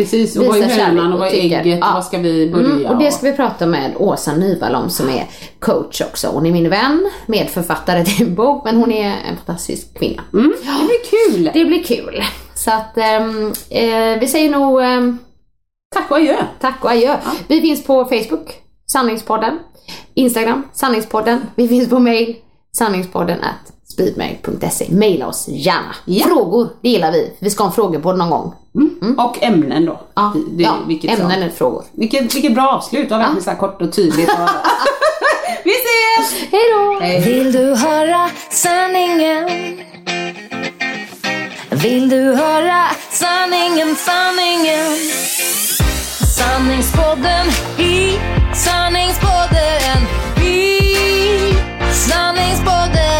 Precis, och vad är hönan och och vad är ägget? Ja. Vad ska vi börja? Mm, och det ska vi prata med Åsa Nyvall om som är coach också. Hon är min vän, medförfattare till en bok, men hon är en fantastisk kvinna. Mm, det blir kul. Det blir kul. Så att ehm, eh, vi säger nog ehm, Tack och adjö. tack och adjö. Vi finns på Facebook, Sanningspodden. Instagram, Sanningspodden. Vi finns på mail, sanningspodden at speedmail.se. Maila oss gärna. Ja. Frågor, det gillar vi. Vi ska ha en frågepodd någon gång. Och ämnen då. Ja, Det- ja vilket ämnen som. är frågor. Vilket, vilket bra avslut. Det var verkligen så här kort och tydligt. Och... <laughs> vi ses! Hej då! Hej. Vill du höra sanningen? Vill du höra sanningen, sanningen? Sanningspodden i sanningspodden i sanningspodden